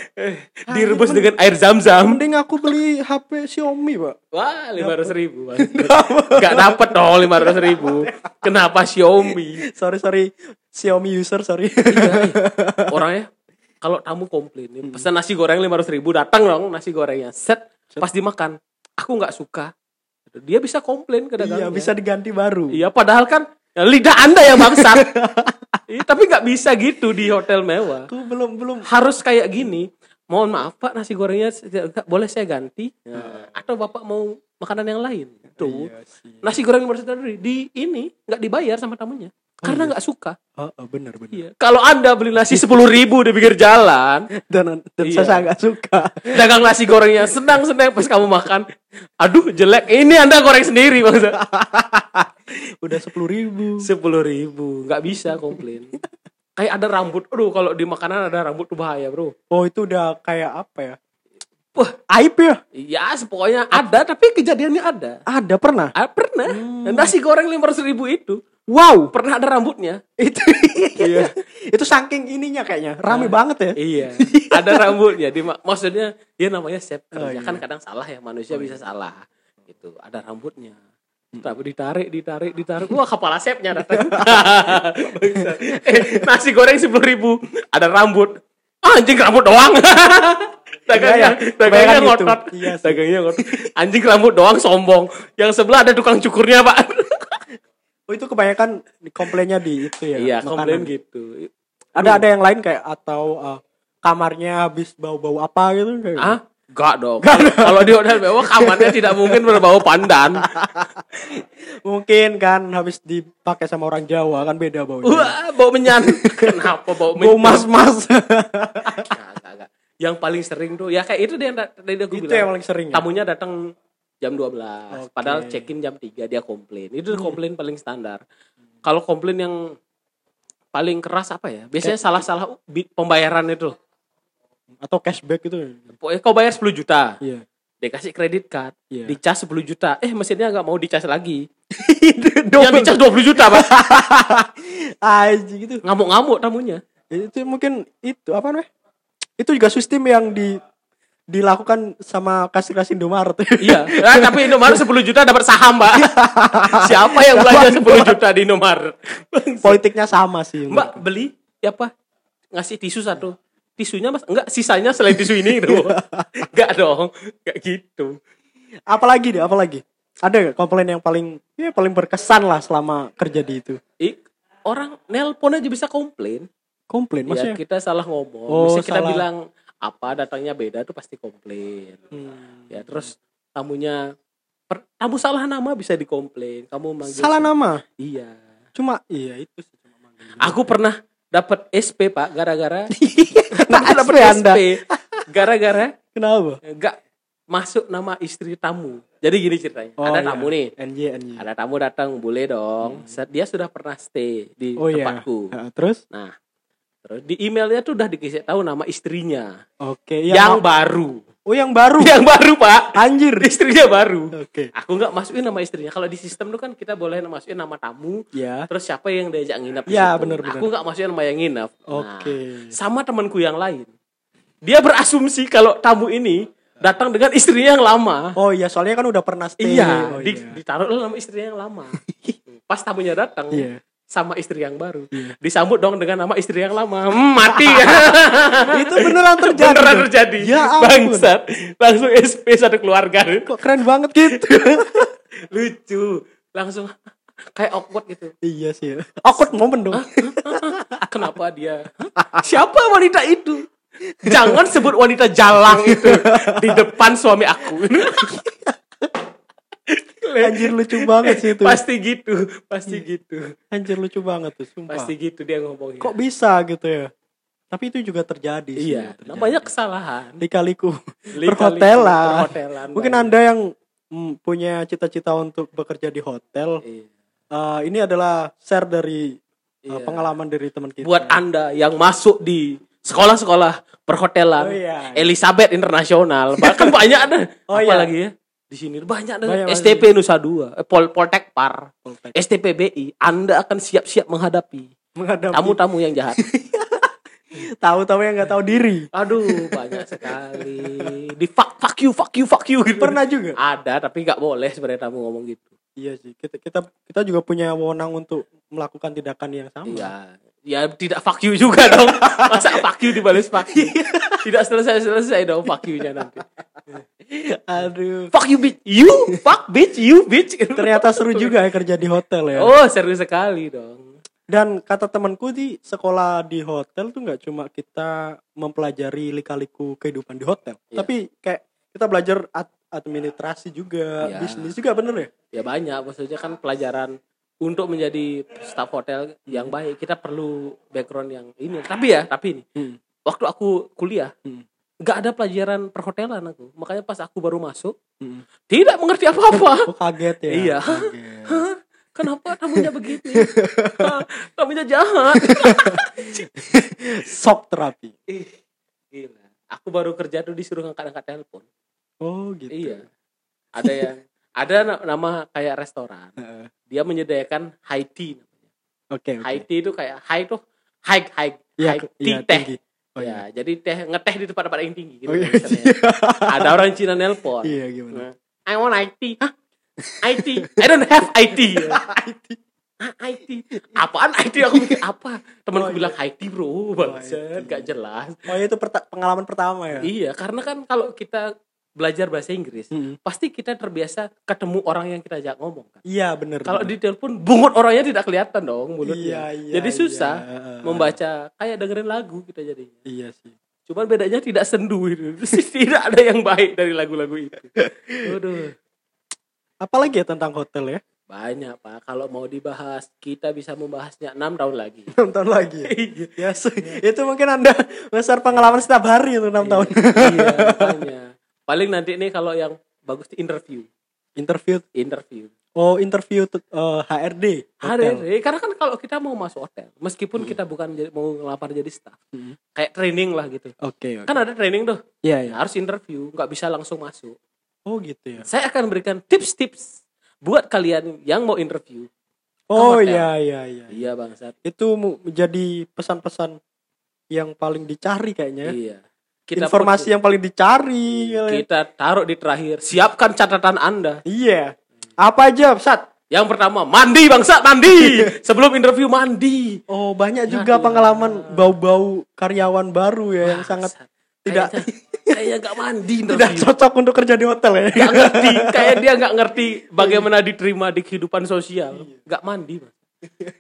Direbus dengan air zam-zam. mending aku beli HP Xiaomi pak Wah, 500 ribu. Gak dapet dong 500 ribu. Kenapa Xiaomi? sorry sorry Xiaomi user sorry Iya, iya. Orangnya kalau tamu komplain, nih, pesan nasi goreng 500 ribu, datang dong nasi gorengnya. Set, pas dimakan, aku nggak suka. Dia bisa komplain ke iya dagangnya. bisa diganti baru Iya, padahal kan ya, lidah anda yang bangsat. Iya, tapi nggak bisa gitu di hotel mewah. aku belum belum Harus kayak gini. Mohon maaf pak, nasi gorengnya nggak boleh saya ganti. Nah, atau bapak mau makanan yang lain? Tuh, Iya sih. nasi goreng tadi di ini nggak dibayar sama tamunya karena nggak suka. Oh, oh, benar benar Iya. Kalau anda beli nasi sepuluh ribu di pinggir jalan, dan, dan Iya. saya nggak suka dagang nasi gorengnya senang senang pas kamu makan, aduh jelek. Ini anda goreng sendiri maksudnya. udah sepuluh ribu Sepuluh ribu, nggak bisa komplain. Kayak ada rambut, aduh kalau di makanan ada rambut tuh bahaya bro. oh itu udah kayak apa ya Wah, aib ya ya pokoknya ada, tapi kejadiannya ada. ada pernah Ah, pernah. Hmm. Nasi goreng lima ribu itu, wow pernah ada rambutnya. itu iya itu saking ininya kayaknya rame Nah. banget ya Iya, ada rambutnya. Di, maksudnya dia namanya chef Oh, kerja iya. kan kadang salah ya manusia Oh, bisa iya. salah. Gitu, ada rambutnya. Tapi ditarik, ditarik, ditarik. Wah kepala chefnya datang. eh, nasi goreng sepuluh ribu, ada rambut. Ah, anjing rambut doang. dagangnya, Kebayang, dagangnya kebayang gitu. ngotot. Iya dagangnya ngotot. Anjing rambut doang sombong. Yang sebelah ada tukang cukurnya pak. Oh itu kebanyakan komplainnya di itu ya iya, komplain gitu. ada ada yang lain kayak atau uh, kamarnya habis bau-bau apa gitu kayak Ah, Enggak dong. Kalau di hotel mewah kamarnya tidak mungkin berbau pandan. mungkin kan habis dipakai sama orang Jawa kan beda baunya Wah, bau menyan. Kenapa bau bau menyan? mas-mas nggak, nggak. Yang paling sering tuh ya kayak itu dia tadi aku itu bilang. yang paling sering ya? Tamunya datang jam 12. Oke. Hmm. Padahal check-in jam 3 dia komplain. Itu komplain paling standar. Kalau komplain yang paling keras apa ya? Biasanya salah-salah pembayaran itu. atau cashback gitu Pokoknya kau bayar 10 juta, iya dikasih kredit card, Iya. dicas 10 juta. Eh mesinnya nggak mau dicas lagi. Yang dicas 20 juta, Pak. aja gitu Ngamuk-ngamuk tamunya. itu mungkin itu apa namanya itu juga sistem yang di dilakukan sama kasir-kasir Indomaret Iya, nah, tapi Indomaret 10 juta dapat saham, Pak. Siapa yang belanja 10 juta di Indomaret? politiknya sama sih Mbak beli ya apa? Ngasih tisu satu. tisunya mas enggak sisanya selain tisu ini gitu enggak dong enggak gitu Apalagi deh, apalagi? Ada gak komplain yang paling ya paling berkesan lah selama kerja di itu? Ih, orang nelpon aja bisa komplain Komplain ya maksudnya? kita salah ngomong Oh, Bisa kita salah. bilang apa datangnya beda tuh pasti komplain Hmm. ya terus tamunya per- tamu salah nama bisa dikomplain kamu manggil Salah nama. iya Cuma iya itu sih cuma manggil. aku pernah dapat SP pak gara-gara Nah, dapat SP Anda. SP gara-gara Kenapa? enggak masuk nama istri tamu jadi gini ceritanya Oh, ada iya. tamu nih NJ NJ. ada tamu datang boleh dong Set- dia sudah pernah stay di Oh iya. tempatku Nah, terus? nah terus di emailnya tuh udah dikasih tahu nama istrinya Oke, yang yang, baru Oh, yang baru. yang baru pak Anjir. istrinya baru Oke. aku nggak masukin nama istrinya kalau di sistem tuh kan kita boleh masukin nama tamu Ya. terus siapa yang diajak nginap Ya, bener, Nah, bener. aku nggak masukin nama yang nginap Nah, Oke. sama temanku yang lain dia berasumsi kalau tamu ini datang dengan istrinya yang lama Oh iya, soalnya kan udah pernah stay. iya Oh, di, iya. ditaruh nama istrinya yang lama pas tamunya datang Iya. Sama istri yang baru Iya. disambut dong dengan nama istri yang lama Hmm, mati itu beneran terjadi. beneran terjadi Ya ampun. bangsat langsung SP satu keluarga Kok keren banget gitu. lucu langsung kayak awkward gitu iya sih. Awkward momen dong. kenapa dia siapa wanita itu jangan sebut wanita jalang itu di depan suami aku Anjir lucu banget sih itu. pasti gitu pasti gitu Anjir lucu banget tuh, sumpah. pasti gitu dia ngomongnya Kok bisa gitu ya? Tapi itu juga terjadi sih. iya terjadi. namanya kesalahan Lika-liku. Lika-liku, Perhotelan. perhotelan, Mungkin. Anda yang mm, punya cita-cita untuk bekerja di hotel, Iya. eh, ini adalah share dari Iya. pengalaman dari teman kita. buat anda yang masuk di sekolah-sekolah perhotelan Oh, iya. Elizabeth Internasional bahkan banyak ada Oh, apa iya. lagi ya di sini banyak ada Banyak STP Nusa Dua eh, Pol Poltek Par Poltek. STPBI Anda akan siap-siap menghadapi menghadapi tamu-tamu yang jahat tahu-tahu yang nggak tahu diri. aduh banyak sekali di fuck, fuck you fuck you fuck you gitu Pernah juga. ada tapi nggak boleh sebenarnya tamu ngomong gitu Iya sih. Kita kita kita juga punya wewenang untuk melakukan tindakan yang sama. Iya. Ya tidak fuck you juga dong. Masa fuck you dibalas fuck you. Tidak selesai-selesai dong fuck you-nya nanti. Aduh. Fuck you bitch. You fuck bitch, you bitch. Ternyata seru juga ya kerja di hotel ya. Oh, seru sekali dong. Dan kata temanku di sekolah di hotel tuh nggak cuma kita mempelajari lika-liku kehidupan di hotel, Iya. tapi kayak kita belajar ad- administrasi juga, Iya. bisnis juga bener ya? Ya banyak maksudnya kan pelajaran untuk menjadi staf hotel yang baik kita perlu background yang ini. Tapi ya, tapi ini Hmm. waktu aku kuliah Hmm. nggak ada pelajaran perhotelan aku. Makanya pas aku baru masuk Hmm. tidak mengerti apa-apa. Oh kaget ya? Iya. Kaget. Hah? Kenapa tamunya begini? Hah? tamunya jahat. Shock terapi. Ih, gila. Aku baru kerja tuh disuruh ngangkat-ngangkat telepon. Oh gitu. Iya. Ada yang ada na- nama kayak restoran. Dia menyediakan high tea namanya. Oke. oke. High tea itu kayak high tuh high high Iya, high ke- tea iya, teh. tinggi. Oh, ya, jadi teh ngeteh di tempat-tempat yang tinggi gitu. Oh, iya. ada orang Cina nelpon. Iya gimana? Nah, I want IT. Hah? IT. I don't have IT. Ah, IT. Apaan IT? Aku mikir apa? Temanku Oh, iya. bilang IT bro, IT. bangset, gak jelas. Oh itu perta- pengalaman pertama ya? Iya, karena kan kalau kita belajar bahasa Inggris, Mm-mm. pasti kita terbiasa ketemu orang yang kita ajak ngomong kan. Iya bener. Kalau di telepon bungut orangnya tidak kelihatan dong Iya, mulutnya. iya, jadi susah iya. membaca kayak dengerin lagu kita jadinya. Iya sih. Cuman bedanya tidak sendu itu. tidak ada yang baik dari lagu-lagu itu. Waduh. Apalagi ya tentang hotel ya? Banyak pak, kalau mau dibahas kita bisa membahasnya enam tahun lagi. 6 tahun lagi ya? Iya, Ya, se- itu mungkin anda besar pengalaman setiap hari itu 6 tahun. iya, makanya. Paling nanti nih kalau yang bagus di interview, Interview, interview. oh interview tuh, eh, HRD. hotel. HRD, karena kan kalau kita mau masuk hotel, meskipun kita bukan jadi, mau ngelamar jadi staff, Hmm. kayak training lah gitu. Oke, oke. Kan ada training tuh, Iya, iya. ya, harus interview, nggak bisa langsung masuk. Oh gitu ya. Saya akan berikan tips-tips buat kalian yang mau interview. Oh iya, iya, iya. Iya bangsat. Itu mu- menjadi pesan-pesan yang paling dicari kayaknya. Iya. Kita Informasi yang paling dicari. kita taruh di terakhir. Siapkan catatan Anda. Iya. Apa aja, Sat? Yang pertama mandi bangsa mandi sebelum interview mandi. Oh, banyak Ya, juga iya. pengalaman bau-bau karyawan baru ya yang sangat Bangsat. tidak Kayaknya- kayaknya nggak mandi tidak interview. cocok untuk kerja di hotel ya. Nggak ngerti, kayak dia nggak ngerti bagaimana diterima di kehidupan sosial. Nggak mandi. Bang.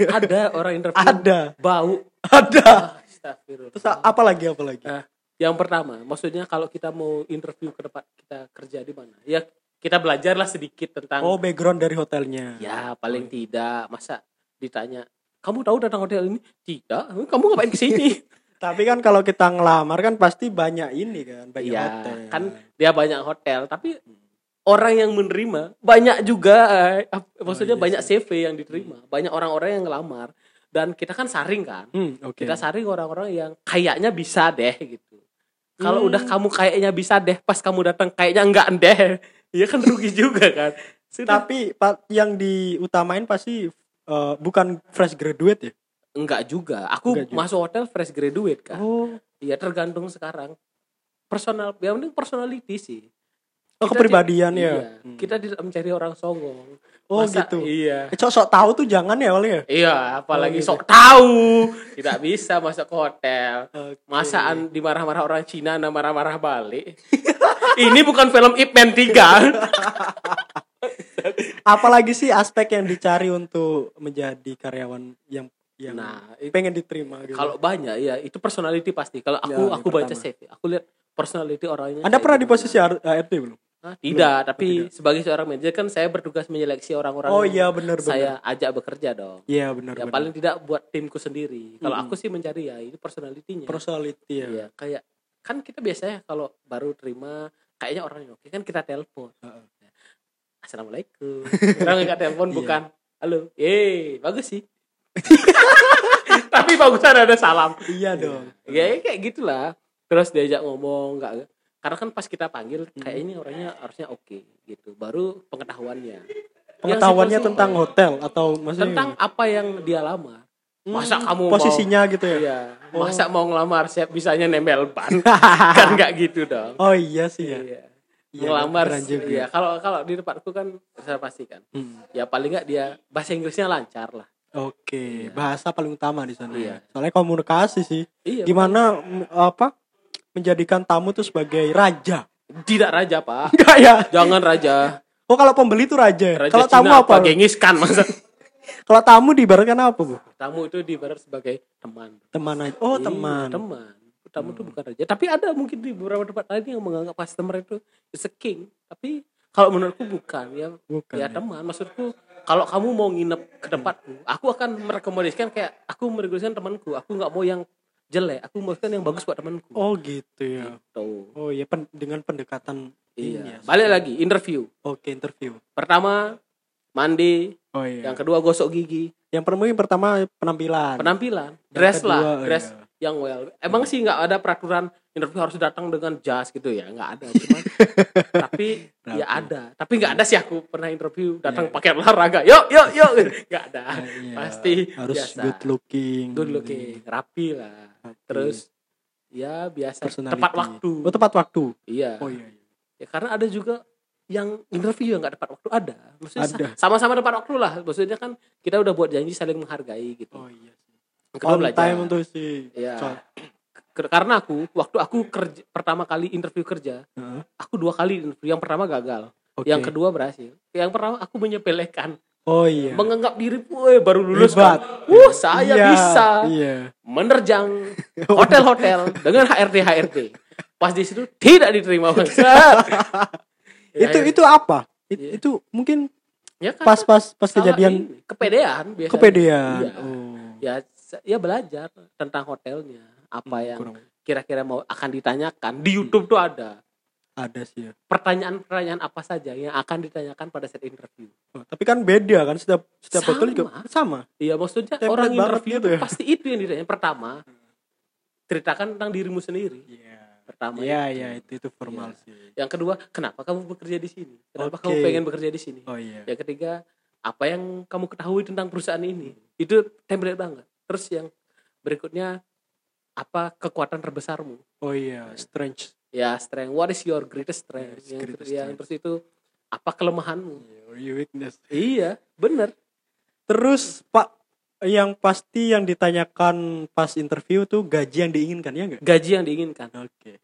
Ada orang interview Ada. bau. Ada. Astagfirullah. Terus apa lagi apa lagi? Nah, yang pertama, maksudnya kalau kita mau interview ke depan kita kerja di mana? Ya kita belajarlah sedikit tentang Oh, background dari hotelnya. ya paling tidak masa ditanya kamu tahu tentang hotel ini? Tidak. Kamu ngapain ke sini? Tapi kan kalau kita ngelamar kan pasti banyak ini kan, banyak Iya, hotel. kan dia banyak hotel, tapi orang yang menerima banyak juga eh, ap- maksudnya Oh, iya banyak CV yang diterima, banyak orang-orang yang ngelamar dan kita kan saring kan. Hmm, oke. Kita saring orang-orang yang kayaknya bisa deh gitu. Kalau Hmm. udah kamu kayaknya bisa deh, pas kamu datang kayaknya enggak deh. Ya kan rugi juga kan. Sudah. Tapi yang diutamain pasti eh, bukan fresh graduate ya. enggak juga. Aku Enggak juga. masuk hotel fresh graduate kan. Oh, Iya tergantung sekarang. Personal, yang penting personality sih. oh Kita kepribadian ya. Iya, Kita tidak mencari orang songong. Oh, Masa- gitu. Iya. Eh, sok-sok tahu tuh jangan ya Wali ya. Iya, apalagi Oh, gitu. sok tahu. Tidak bisa masuk ke hotel. Oke. Masaan dimarah-marah orang Cina, nah marah-marah balik. Ini bukan film Ip Man 3. Apalagi sih aspek yang dicari untuk menjadi karyawan yang yang Nah, itu- pengen diterima gitu. kalau banyak ya itu personality pasti. Kalau aku Ya, aku baca pertama. CV, aku lihat personality orangnya. Anda pernah di posisi R- ART belum? Hah? Tidak, tapi tidak. sebagai seorang manajer kan saya bertugas menyeleksi orang-orang Oh yang iya benar benar. saya ajak bekerja dong. Iya benar Ya paling tidak buat timku sendiri. Kalau aku sih mencari ya ini personalitinya. personality ya. Iya, kayak kan kita biasanya kalau baru terima kayaknya orang yang oke kan kita telepon. Heeh. Assalamualaikum. Orang nggak telepon Iya. bukan. Halo. Eh, bagus sih. Tapi bagusan ada salam. Iya dong. Ya kayak gitulah. Terus diajak ngomong nggak karena kan pas kita panggil kayak ini orangnya harusnya oke gitu. Baru pengetahuannya. Pengetahuannya Yang tentang hotel atau maksudnya tentang apa yang dia lamar. Hmm, Masa kamu mau- posisinya gitu ya? Iya, Oh. masa mau ngelamar siap bisanya nempel ban. kan nggak gitu dong. Oh iya sih ya. Iya. Iya, Ngelamar juga. iya, kalau kalau di tempatku kan saya pastikan. Hmm. Ya paling nggak dia bahasa Inggrisnya lancar lah. Oke, Iya. bahasa paling utama di sana. Iya. ya. Soalnya komunikasi sih. Iya. Gimana m- apa menjadikan tamu tuh sebagai raja? Tidak raja, Pak. Enggak ya? Jangan raja. Oh kalau pembeli tuh raja. Raja Kalau Cina tamu apa? Gengis kan masa. Kalau tamu diibaratkan apa, Bu? Tamu itu diibarat sebagai teman. Teman aja. Oh, Iya, teman. Hmm. Teman. Tamu itu bukan raja. Tapi ada mungkin di beberapa tempat lain yang menganggap customer itu is a king. Tapi kalau menurutku bukan ya. Bukan. ya ya. teman maksudku kalau kamu mau nginep ke tempatku aku akan merekomendasikan kayak aku merekomendasikan temanku aku nggak mau yang jelek aku mau yang bagus buat temanku Oh, gitu ya. Tuh. Oh iya pen- dengan pendekatan ini ya. iya balik lagi interview Oke, interview. pertama mandi Oh iya. yang kedua gosok gigi Yang pertama yang pertama penampilan. penampilan dress kedua, lah dress iya. Yang well emang sih nggak ada peraturan interview harus datang dengan jas gitu ya nggak ada cuman tapi ya Rapi. ada tapi nggak ada sih aku pernah interview datang Iya. pakai olahraga yuk yuk yuk nggak ada Ah, iya. pasti harus biasa. good looking. good looking rapi lah Rapi. terus ya biasa tepat waktu Oh, tepat waktu. iya Oh iya. iya. ya karena ada juga yang interview yang nggak tepat waktu ada maksudnya sama-sama tepat waktu lah maksudnya kan kita udah buat janji saling menghargai gitu Oh iya. Kedua On belajar time untuk si. Iya. Ke- karena aku waktu aku kerja pertama kali interview kerja Heeh. aku dua kali interview yang pertama gagal Oke. yang kedua berhasil yang pertama aku menyepelekan Oh iya. menganggap diri woi baru lulus Hebat. kan wah saya Iya, bisa Iya. menerjang hotel-hotel dengan HRD HRD. Pas di situ tidak diterima. Ya, itu ya. itu apa? It- Iya. Itu mungkin ya kan pas pas pas kejadian kepedean biasanya. kepedean. Iya. Oh. Ya ya belajar tentang hotelnya, apa Hmm, yang kira-kira mau akan ditanyakan. Di YouTube tuh ada ada sih ya. pertanyaan-pertanyaan apa saja yang akan ditanyakan pada saat interview. Oh, tapi kan beda kan setiap setiap Sama. hotel juga sama. Iya maksudnya Template orang interview tuh ya. pasti itu yang ditanya. Pertama, ceritakan tentang dirimu sendiri. Iya. Pertama Iya itu. iya itu itu formal Iya. sih. Yang kedua, kenapa kamu bekerja di sini? Kenapa Oke. kamu pengen bekerja di sini? Oh iya. Yang ketiga, apa yang kamu ketahui tentang perusahaan ini? Itu template banget. Terus yang berikutnya, apa kekuatan terbesarmu? Oh iya, strange. Ya, strength. What is your greatest strength? Yes, yang, greatest yang strength. terus itu apa kelemahanmu? Iya, For your weakness. Iya, bener. Terus Pak yang pasti yang ditanyakan pas interview tuh gaji yang diinginkan ya enggak? Gaji yang diinginkan. Oke.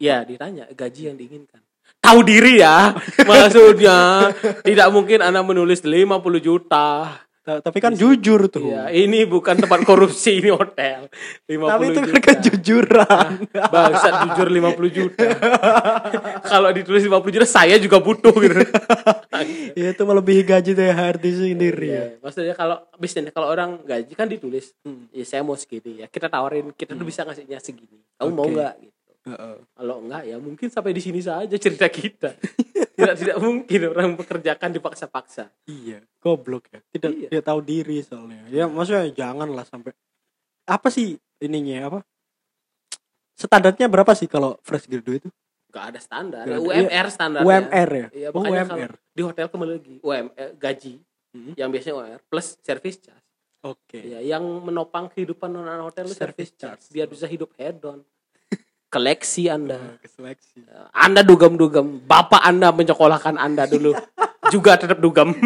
Ya, ditanya gaji yang diinginkan. Tahu diri ya, maksudnya tidak mungkin Anda menulis 50 juta. Ta- Tapi kan jujur tuh. Iya, ini bukan tempat korupsi, ini hotel. 50 Tapi itu kan juta. kejujuran. Bangsat jujur 50 juta. Kalau ditulis 50 juta saya juga butuh gitu. Ya, itu melebihi gaji dari HRD sendiri ya. Maksudnya kalau bisnisnya kalau orang gaji kan ditulis, Hmm. ya saya mau segini ya. Kita tawarin, kita tuh bisa ngasihnya segini. Kamu mau Oke. nggak Heeh. Kalau enggak ya mungkin sampai di sini saja cerita kita. tidak tidak mungkin orang bekerjakan dipaksa-paksa. Iya, goblok ya. Tidak Iya. tidak tahu diri soalnya. Ya maksudnya jangan lah sampai apa sih ininya apa? Standarnya berapa sih kalau fresh graduate itu? Enggak ada standar. Ada. UMR standar. UMR ya? Iya, oh, UMR. di hotel kembali lagi UMR gaji Hmm. yang biasanya UMR plus service charge. Oke. Ya, yang menopang kehidupan non hotel itu Service service charge. charge. Biar bisa hidup hedon. Koleksi Anda. Anda dugem-dugem. Bapak Anda menyekolahkan Anda dulu. Juga tetap dugem.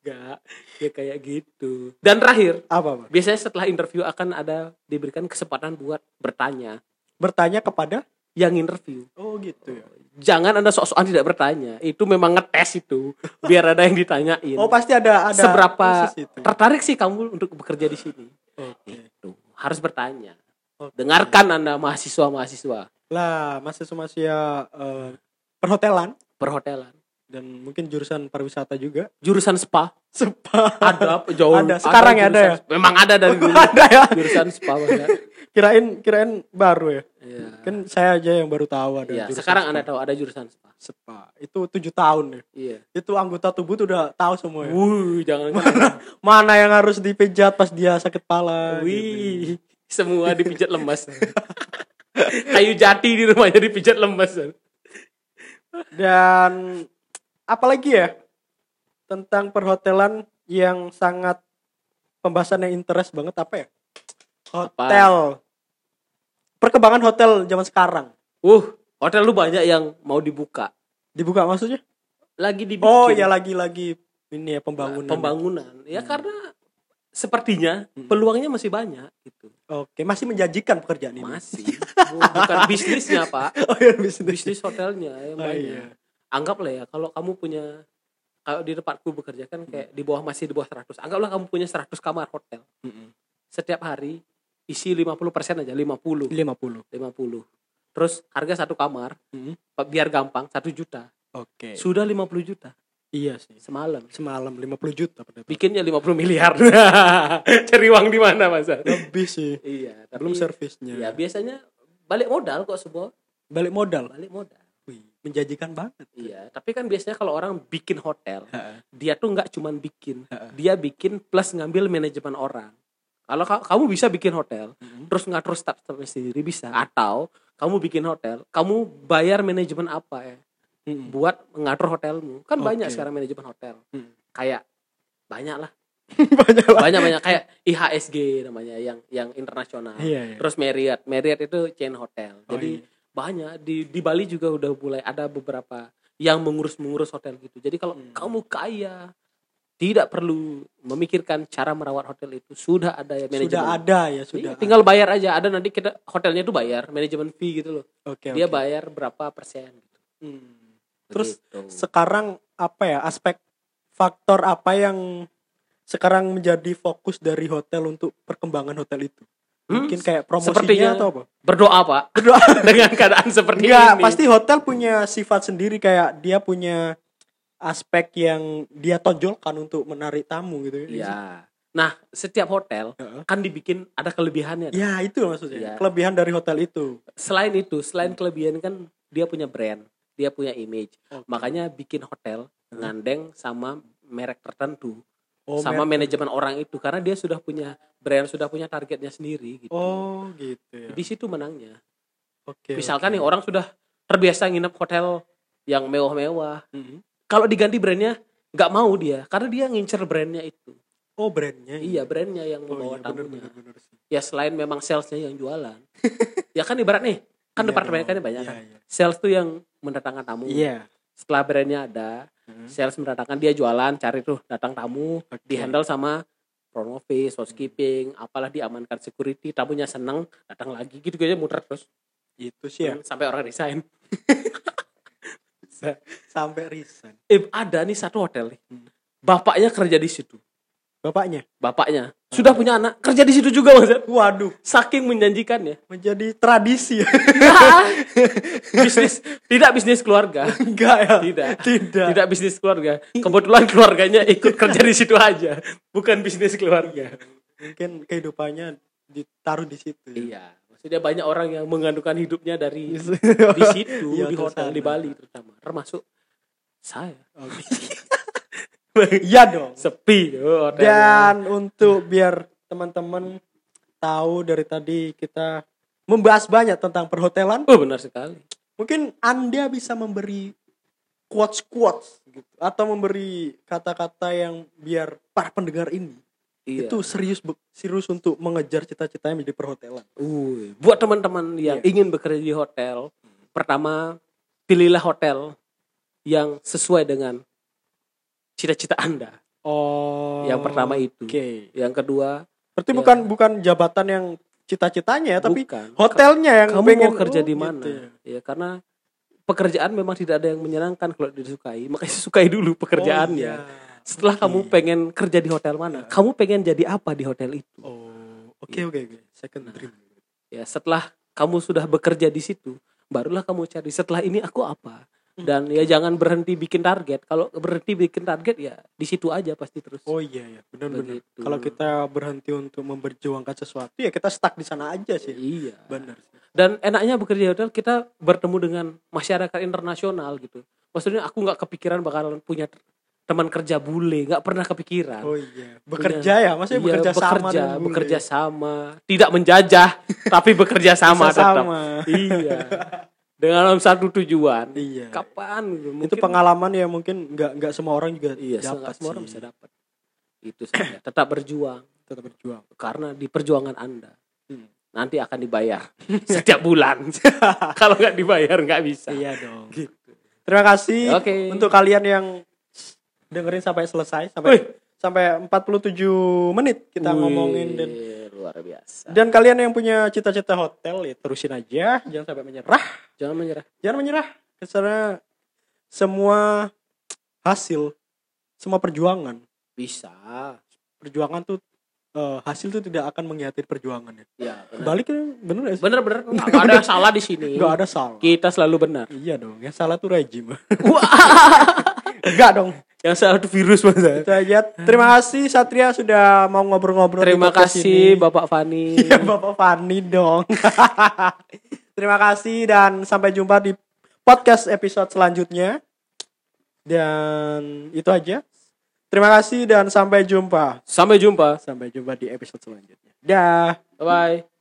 Enggak. Ya kayak gitu. Dan terakhir, Apa, Pak? biasanya setelah interview akan ada diberikan kesempatan buat bertanya Bertanya kepada yang interview. Oh, gitu ya. Jangan Anda sok-sokan tidak bertanya. Itu memang ngetes itu. Biar ada yang ditanyain. Oh, pasti ada ada Seberapa tertarik sih kamu untuk bekerja di sini? Oke. Itu harus bertanya. Oke. Dengarkan Anda mahasiswa-mahasiswa Lah, mahasiswa-mahasiswa eh, perhotelan perhotelan. dan mungkin jurusan pariwisata juga. Jurusan spa Sepa. ada jauh Ada. Sekarang ya ada ya? spa. Memang ada dari dulu. ada ya. jurusan spa banyak. Kirain kirain baru ya. Iya. Kan saya aja yang baru tahu ada Iya, jurusan sekarang spa. Anda tahu ada jurusan spa. Spa. Itu tujuh tahun ya. Iya. Itu anggota tubuh tuh udah tahu semua ya. Wuh, jangan Mana yang harus dipijat pas dia sakit pala. gitu. Semua dipijat lemas. Kayu jati di rumahnya dipijat lemas. Dan apalagi ya tentang perhotelan yang sangat pembahasan yang interest banget apa ya? Hotel. Perkembangan hotel zaman sekarang. Uh, hotel lu banyak yang mau dibuka. Dibuka maksudnya? Lagi dibikin. Oh, ya lagi-lagi ini ya pembangunan. pembangunan. Ya Hmm. karena sepertinya Hmm. peluangnya masih banyak gitu. Oke, masih menjanjikan pekerjaan ini. Masih. Bukan bisnisnya, Pak. Oh iya, bisnis. Bisnis hotelnya yang Oh, banyak. iya. Anggaplah ya kalau kamu punya kalau di tempatku bekerja kan kayak di bawah masih di bawah 100. Anggaplah kamu punya 100 kamar hotel. Mm-mm. Setiap hari isi 50% aja, 50. 50. 50. Terus harga satu kamar Mm. biar gampang 1 juta. Oke. Sudah 50 juta Iya sih. semalam. Semalam 50 juta pada Bikinnya 50 miliar. Cari uang di mana, Mas? lebih sih. Iya, tapi Belum servisnya. Ya biasanya balik modal kok sebuah Balik modal. balik modal. Wih, menjanjikan banget. Iya, tapi kan biasanya kalau orang bikin hotel, Heeh. dia tuh nggak cuman bikin, Heeh. dia bikin plus ngambil manajemen orang. Kalau ka- kamu bisa bikin hotel, Mm-mm. terus ngatur staff-staffnya sendiri bisa, atau kamu bikin hotel, kamu bayar manajemen apa ya Mm-mm. buat mengatur hotelmu. Kan Oke. banyak sekarang manajemen hotel. Mm. Kayak banyak lah, Banyak lah. banyak banyak kayak IHSG namanya yang yang internasional. Iya, iya. Terus Marriott, Marriott itu chain hotel. Oh, Jadi iya. banyak di di Bali juga udah mulai ada beberapa yang mengurus-mengurus hotel gitu. Jadi kalau Hmm. kamu kaya tidak perlu memikirkan cara merawat hotel itu sudah ada ya manajemen. sudah ada ya, Iya, sudah. tinggal bayar aja. Ada nanti kita hotelnya itu bayar manajemen fee gitu loh. Oke, Dia oke. bayar berapa persen gitu. Hmm. Terus Begitu. sekarang apa ya aspek faktor apa yang sekarang menjadi fokus dari hotel untuk perkembangan hotel itu? Hmm, Mungkin kayak promosinya sepertinya- atau apa? berdoa Pak Berdoa. dengan keadaan seperti Enggak, ini. pasti hotel punya sifat sendiri kayak dia punya aspek yang dia tonjolkan untuk menarik tamu gitu Iya. Nah, setiap hotel Heeh. kan dibikin ada kelebihannya. Ya itu maksudnya. Iya. Kelebihan dari hotel itu. Selain itu, selain kelebihan kan dia punya brand, dia punya image. Oke. Makanya bikin hotel ngandeng sama merek tertentu, Oh, sama mer- manajemen orang itu karena dia sudah punya brand, sudah punya targetnya sendiri gitu. Oh gitu ya. Di situ menangnya. Oke. Misalkan oke. nih orang sudah terbiasa nginep hotel yang mewah-mewah, Mhm. kalau diganti brandnya nggak mau dia karena dia ngincer brandnya itu. Oh brandnya. Iya, brandnya yang Oh membawa iya bener tamunya. bener bener sih. Ya selain memang salesnya yang jualan. ya kan ibarat nih, kan Iya departemen dong. kan banyak Iya, kan. iya. Sales tuh yang mendatangkan tamu. Iya. setelah brandnya ada Hmm. sales mendatangkan dia jualan cari tuh datang tamu Oke. di handle sama front office housekeeping apalah diamankan security tamunya seneng datang lagi gitu aja muter terus Itu sih ya. sampai orang resign Sampai resign. eh, ada nih satu hotel nih Hmm. bapaknya kerja di situ Bapaknya. bapaknya sudah punya anak kerja di situ juga mas Waduh, saking menjanjikannya menjadi tradisi ya. bisnis tidak bisnis keluarga Enggak ya? tidak Tidak. tidak bisnis keluarga kebetulan keluarganya ikut kerja di situ aja bukan bisnis keluarga Mungkin kehidupannya ditaruh di situ. ya. iya maksudnya banyak orang yang mengandungkan hidupnya dari Di di situ Iya, di hotel sana. di Bali terutama termasuk saya Oke. Iya dong. sepi hotelnya. Dan untuk biar teman-teman tahu dari tadi kita membahas banyak tentang perhotelan, oh benar sekali mungkin Anda bisa memberi quotes-quotes gitu atau memberi kata-kata yang biar para pendengar ini iya. itu serius serius untuk mengejar cita-citanya di perhotelan. Uh, buat teman-teman yang Iya. ingin bekerja di hotel, pertama pilihlah hotel yang sesuai dengan cita-cita Anda. Oh. Yang pertama itu. Oke. Yang kedua, Berarti Ya. bukan bukan jabatan yang cita-citanya ya, tapi bukan. hotelnya yang kamu pengen mau kerja oh, di gitu mana? ya. ya. karena pekerjaan memang tidak ada yang menyenangkan kalau disukai. Makanya sukai dulu pekerjaannya. Oh, iya. Setelah kamu pengen kerja di hotel mana? Kamu pengen jadi apa di hotel itu? Oh, oke oke oke. Second dream. Ya, setelah kamu sudah bekerja di situ, barulah kamu cari setelah ini aku apa. Hmm. Dan ya jangan berhenti bikin target. Kalau berhenti bikin target ya di situ aja pasti terus. Oh iya ya, benar-benar. Kalau kita berhenti untuk memperjuangkan sesuatu ya kita stuck di sana aja sih. Iya. Benar. Dan enaknya bekerja di hotel kita bertemu dengan masyarakat internasional gitu. Maksudnya aku nggak kepikiran bakalan punya teman kerja bule, nggak pernah kepikiran. Oh iya, bekerja ya, maksudnya Iya, bekerja, sama bekerja, dengan bule. bekerja sama, tidak menjajah, tapi bekerja sama Bisa tetap. sama. Iya. Dengan satu tujuan. Iya. Kapan? gitu. itu Mungkin- pengalaman ya mungkin nggak nggak semua orang juga Iya, dapat semua, orang bisa dapat. Itu saja. Tetap berjuang tetap berjuang. karena di perjuangan Anda Hmm. nanti akan dibayar setiap bulan. Kalau nggak dibayar nggak bisa. Iya dong. Gitu. Terima kasih Oke. untuk kalian yang dengerin sampai selesai sampai Wih. sampai 47 menit kita Wih, ngomongin dan luar biasa. dan kalian yang punya cita-cita hotel ya terusin aja, jangan sampai menyerah. Jangan menyerah. Jangan menyerah karena semua hasil semua perjuangan Bisa. perjuangan tuh eh, hasil tuh tidak akan mengkhianati perjuangan ya. Ya, benar. Balik bener gak sih? Bener-bener nggak ada salah di sini. Nggak ada salah. Kita selalu benar. Iya dong, yang salah tuh rejim. Enggak dong. yang salah itu virus mas. Itu aja. Terima kasih Satria sudah mau ngobrol-ngobrol. Terima kasih ini. Bapak Fani. Iya Bapak Fani dong. Terima kasih dan sampai jumpa di podcast episode selanjutnya. Dan itu aja. Terima kasih dan sampai jumpa. Sampai jumpa. Sampai jumpa di episode selanjutnya. Dah. Bye bye.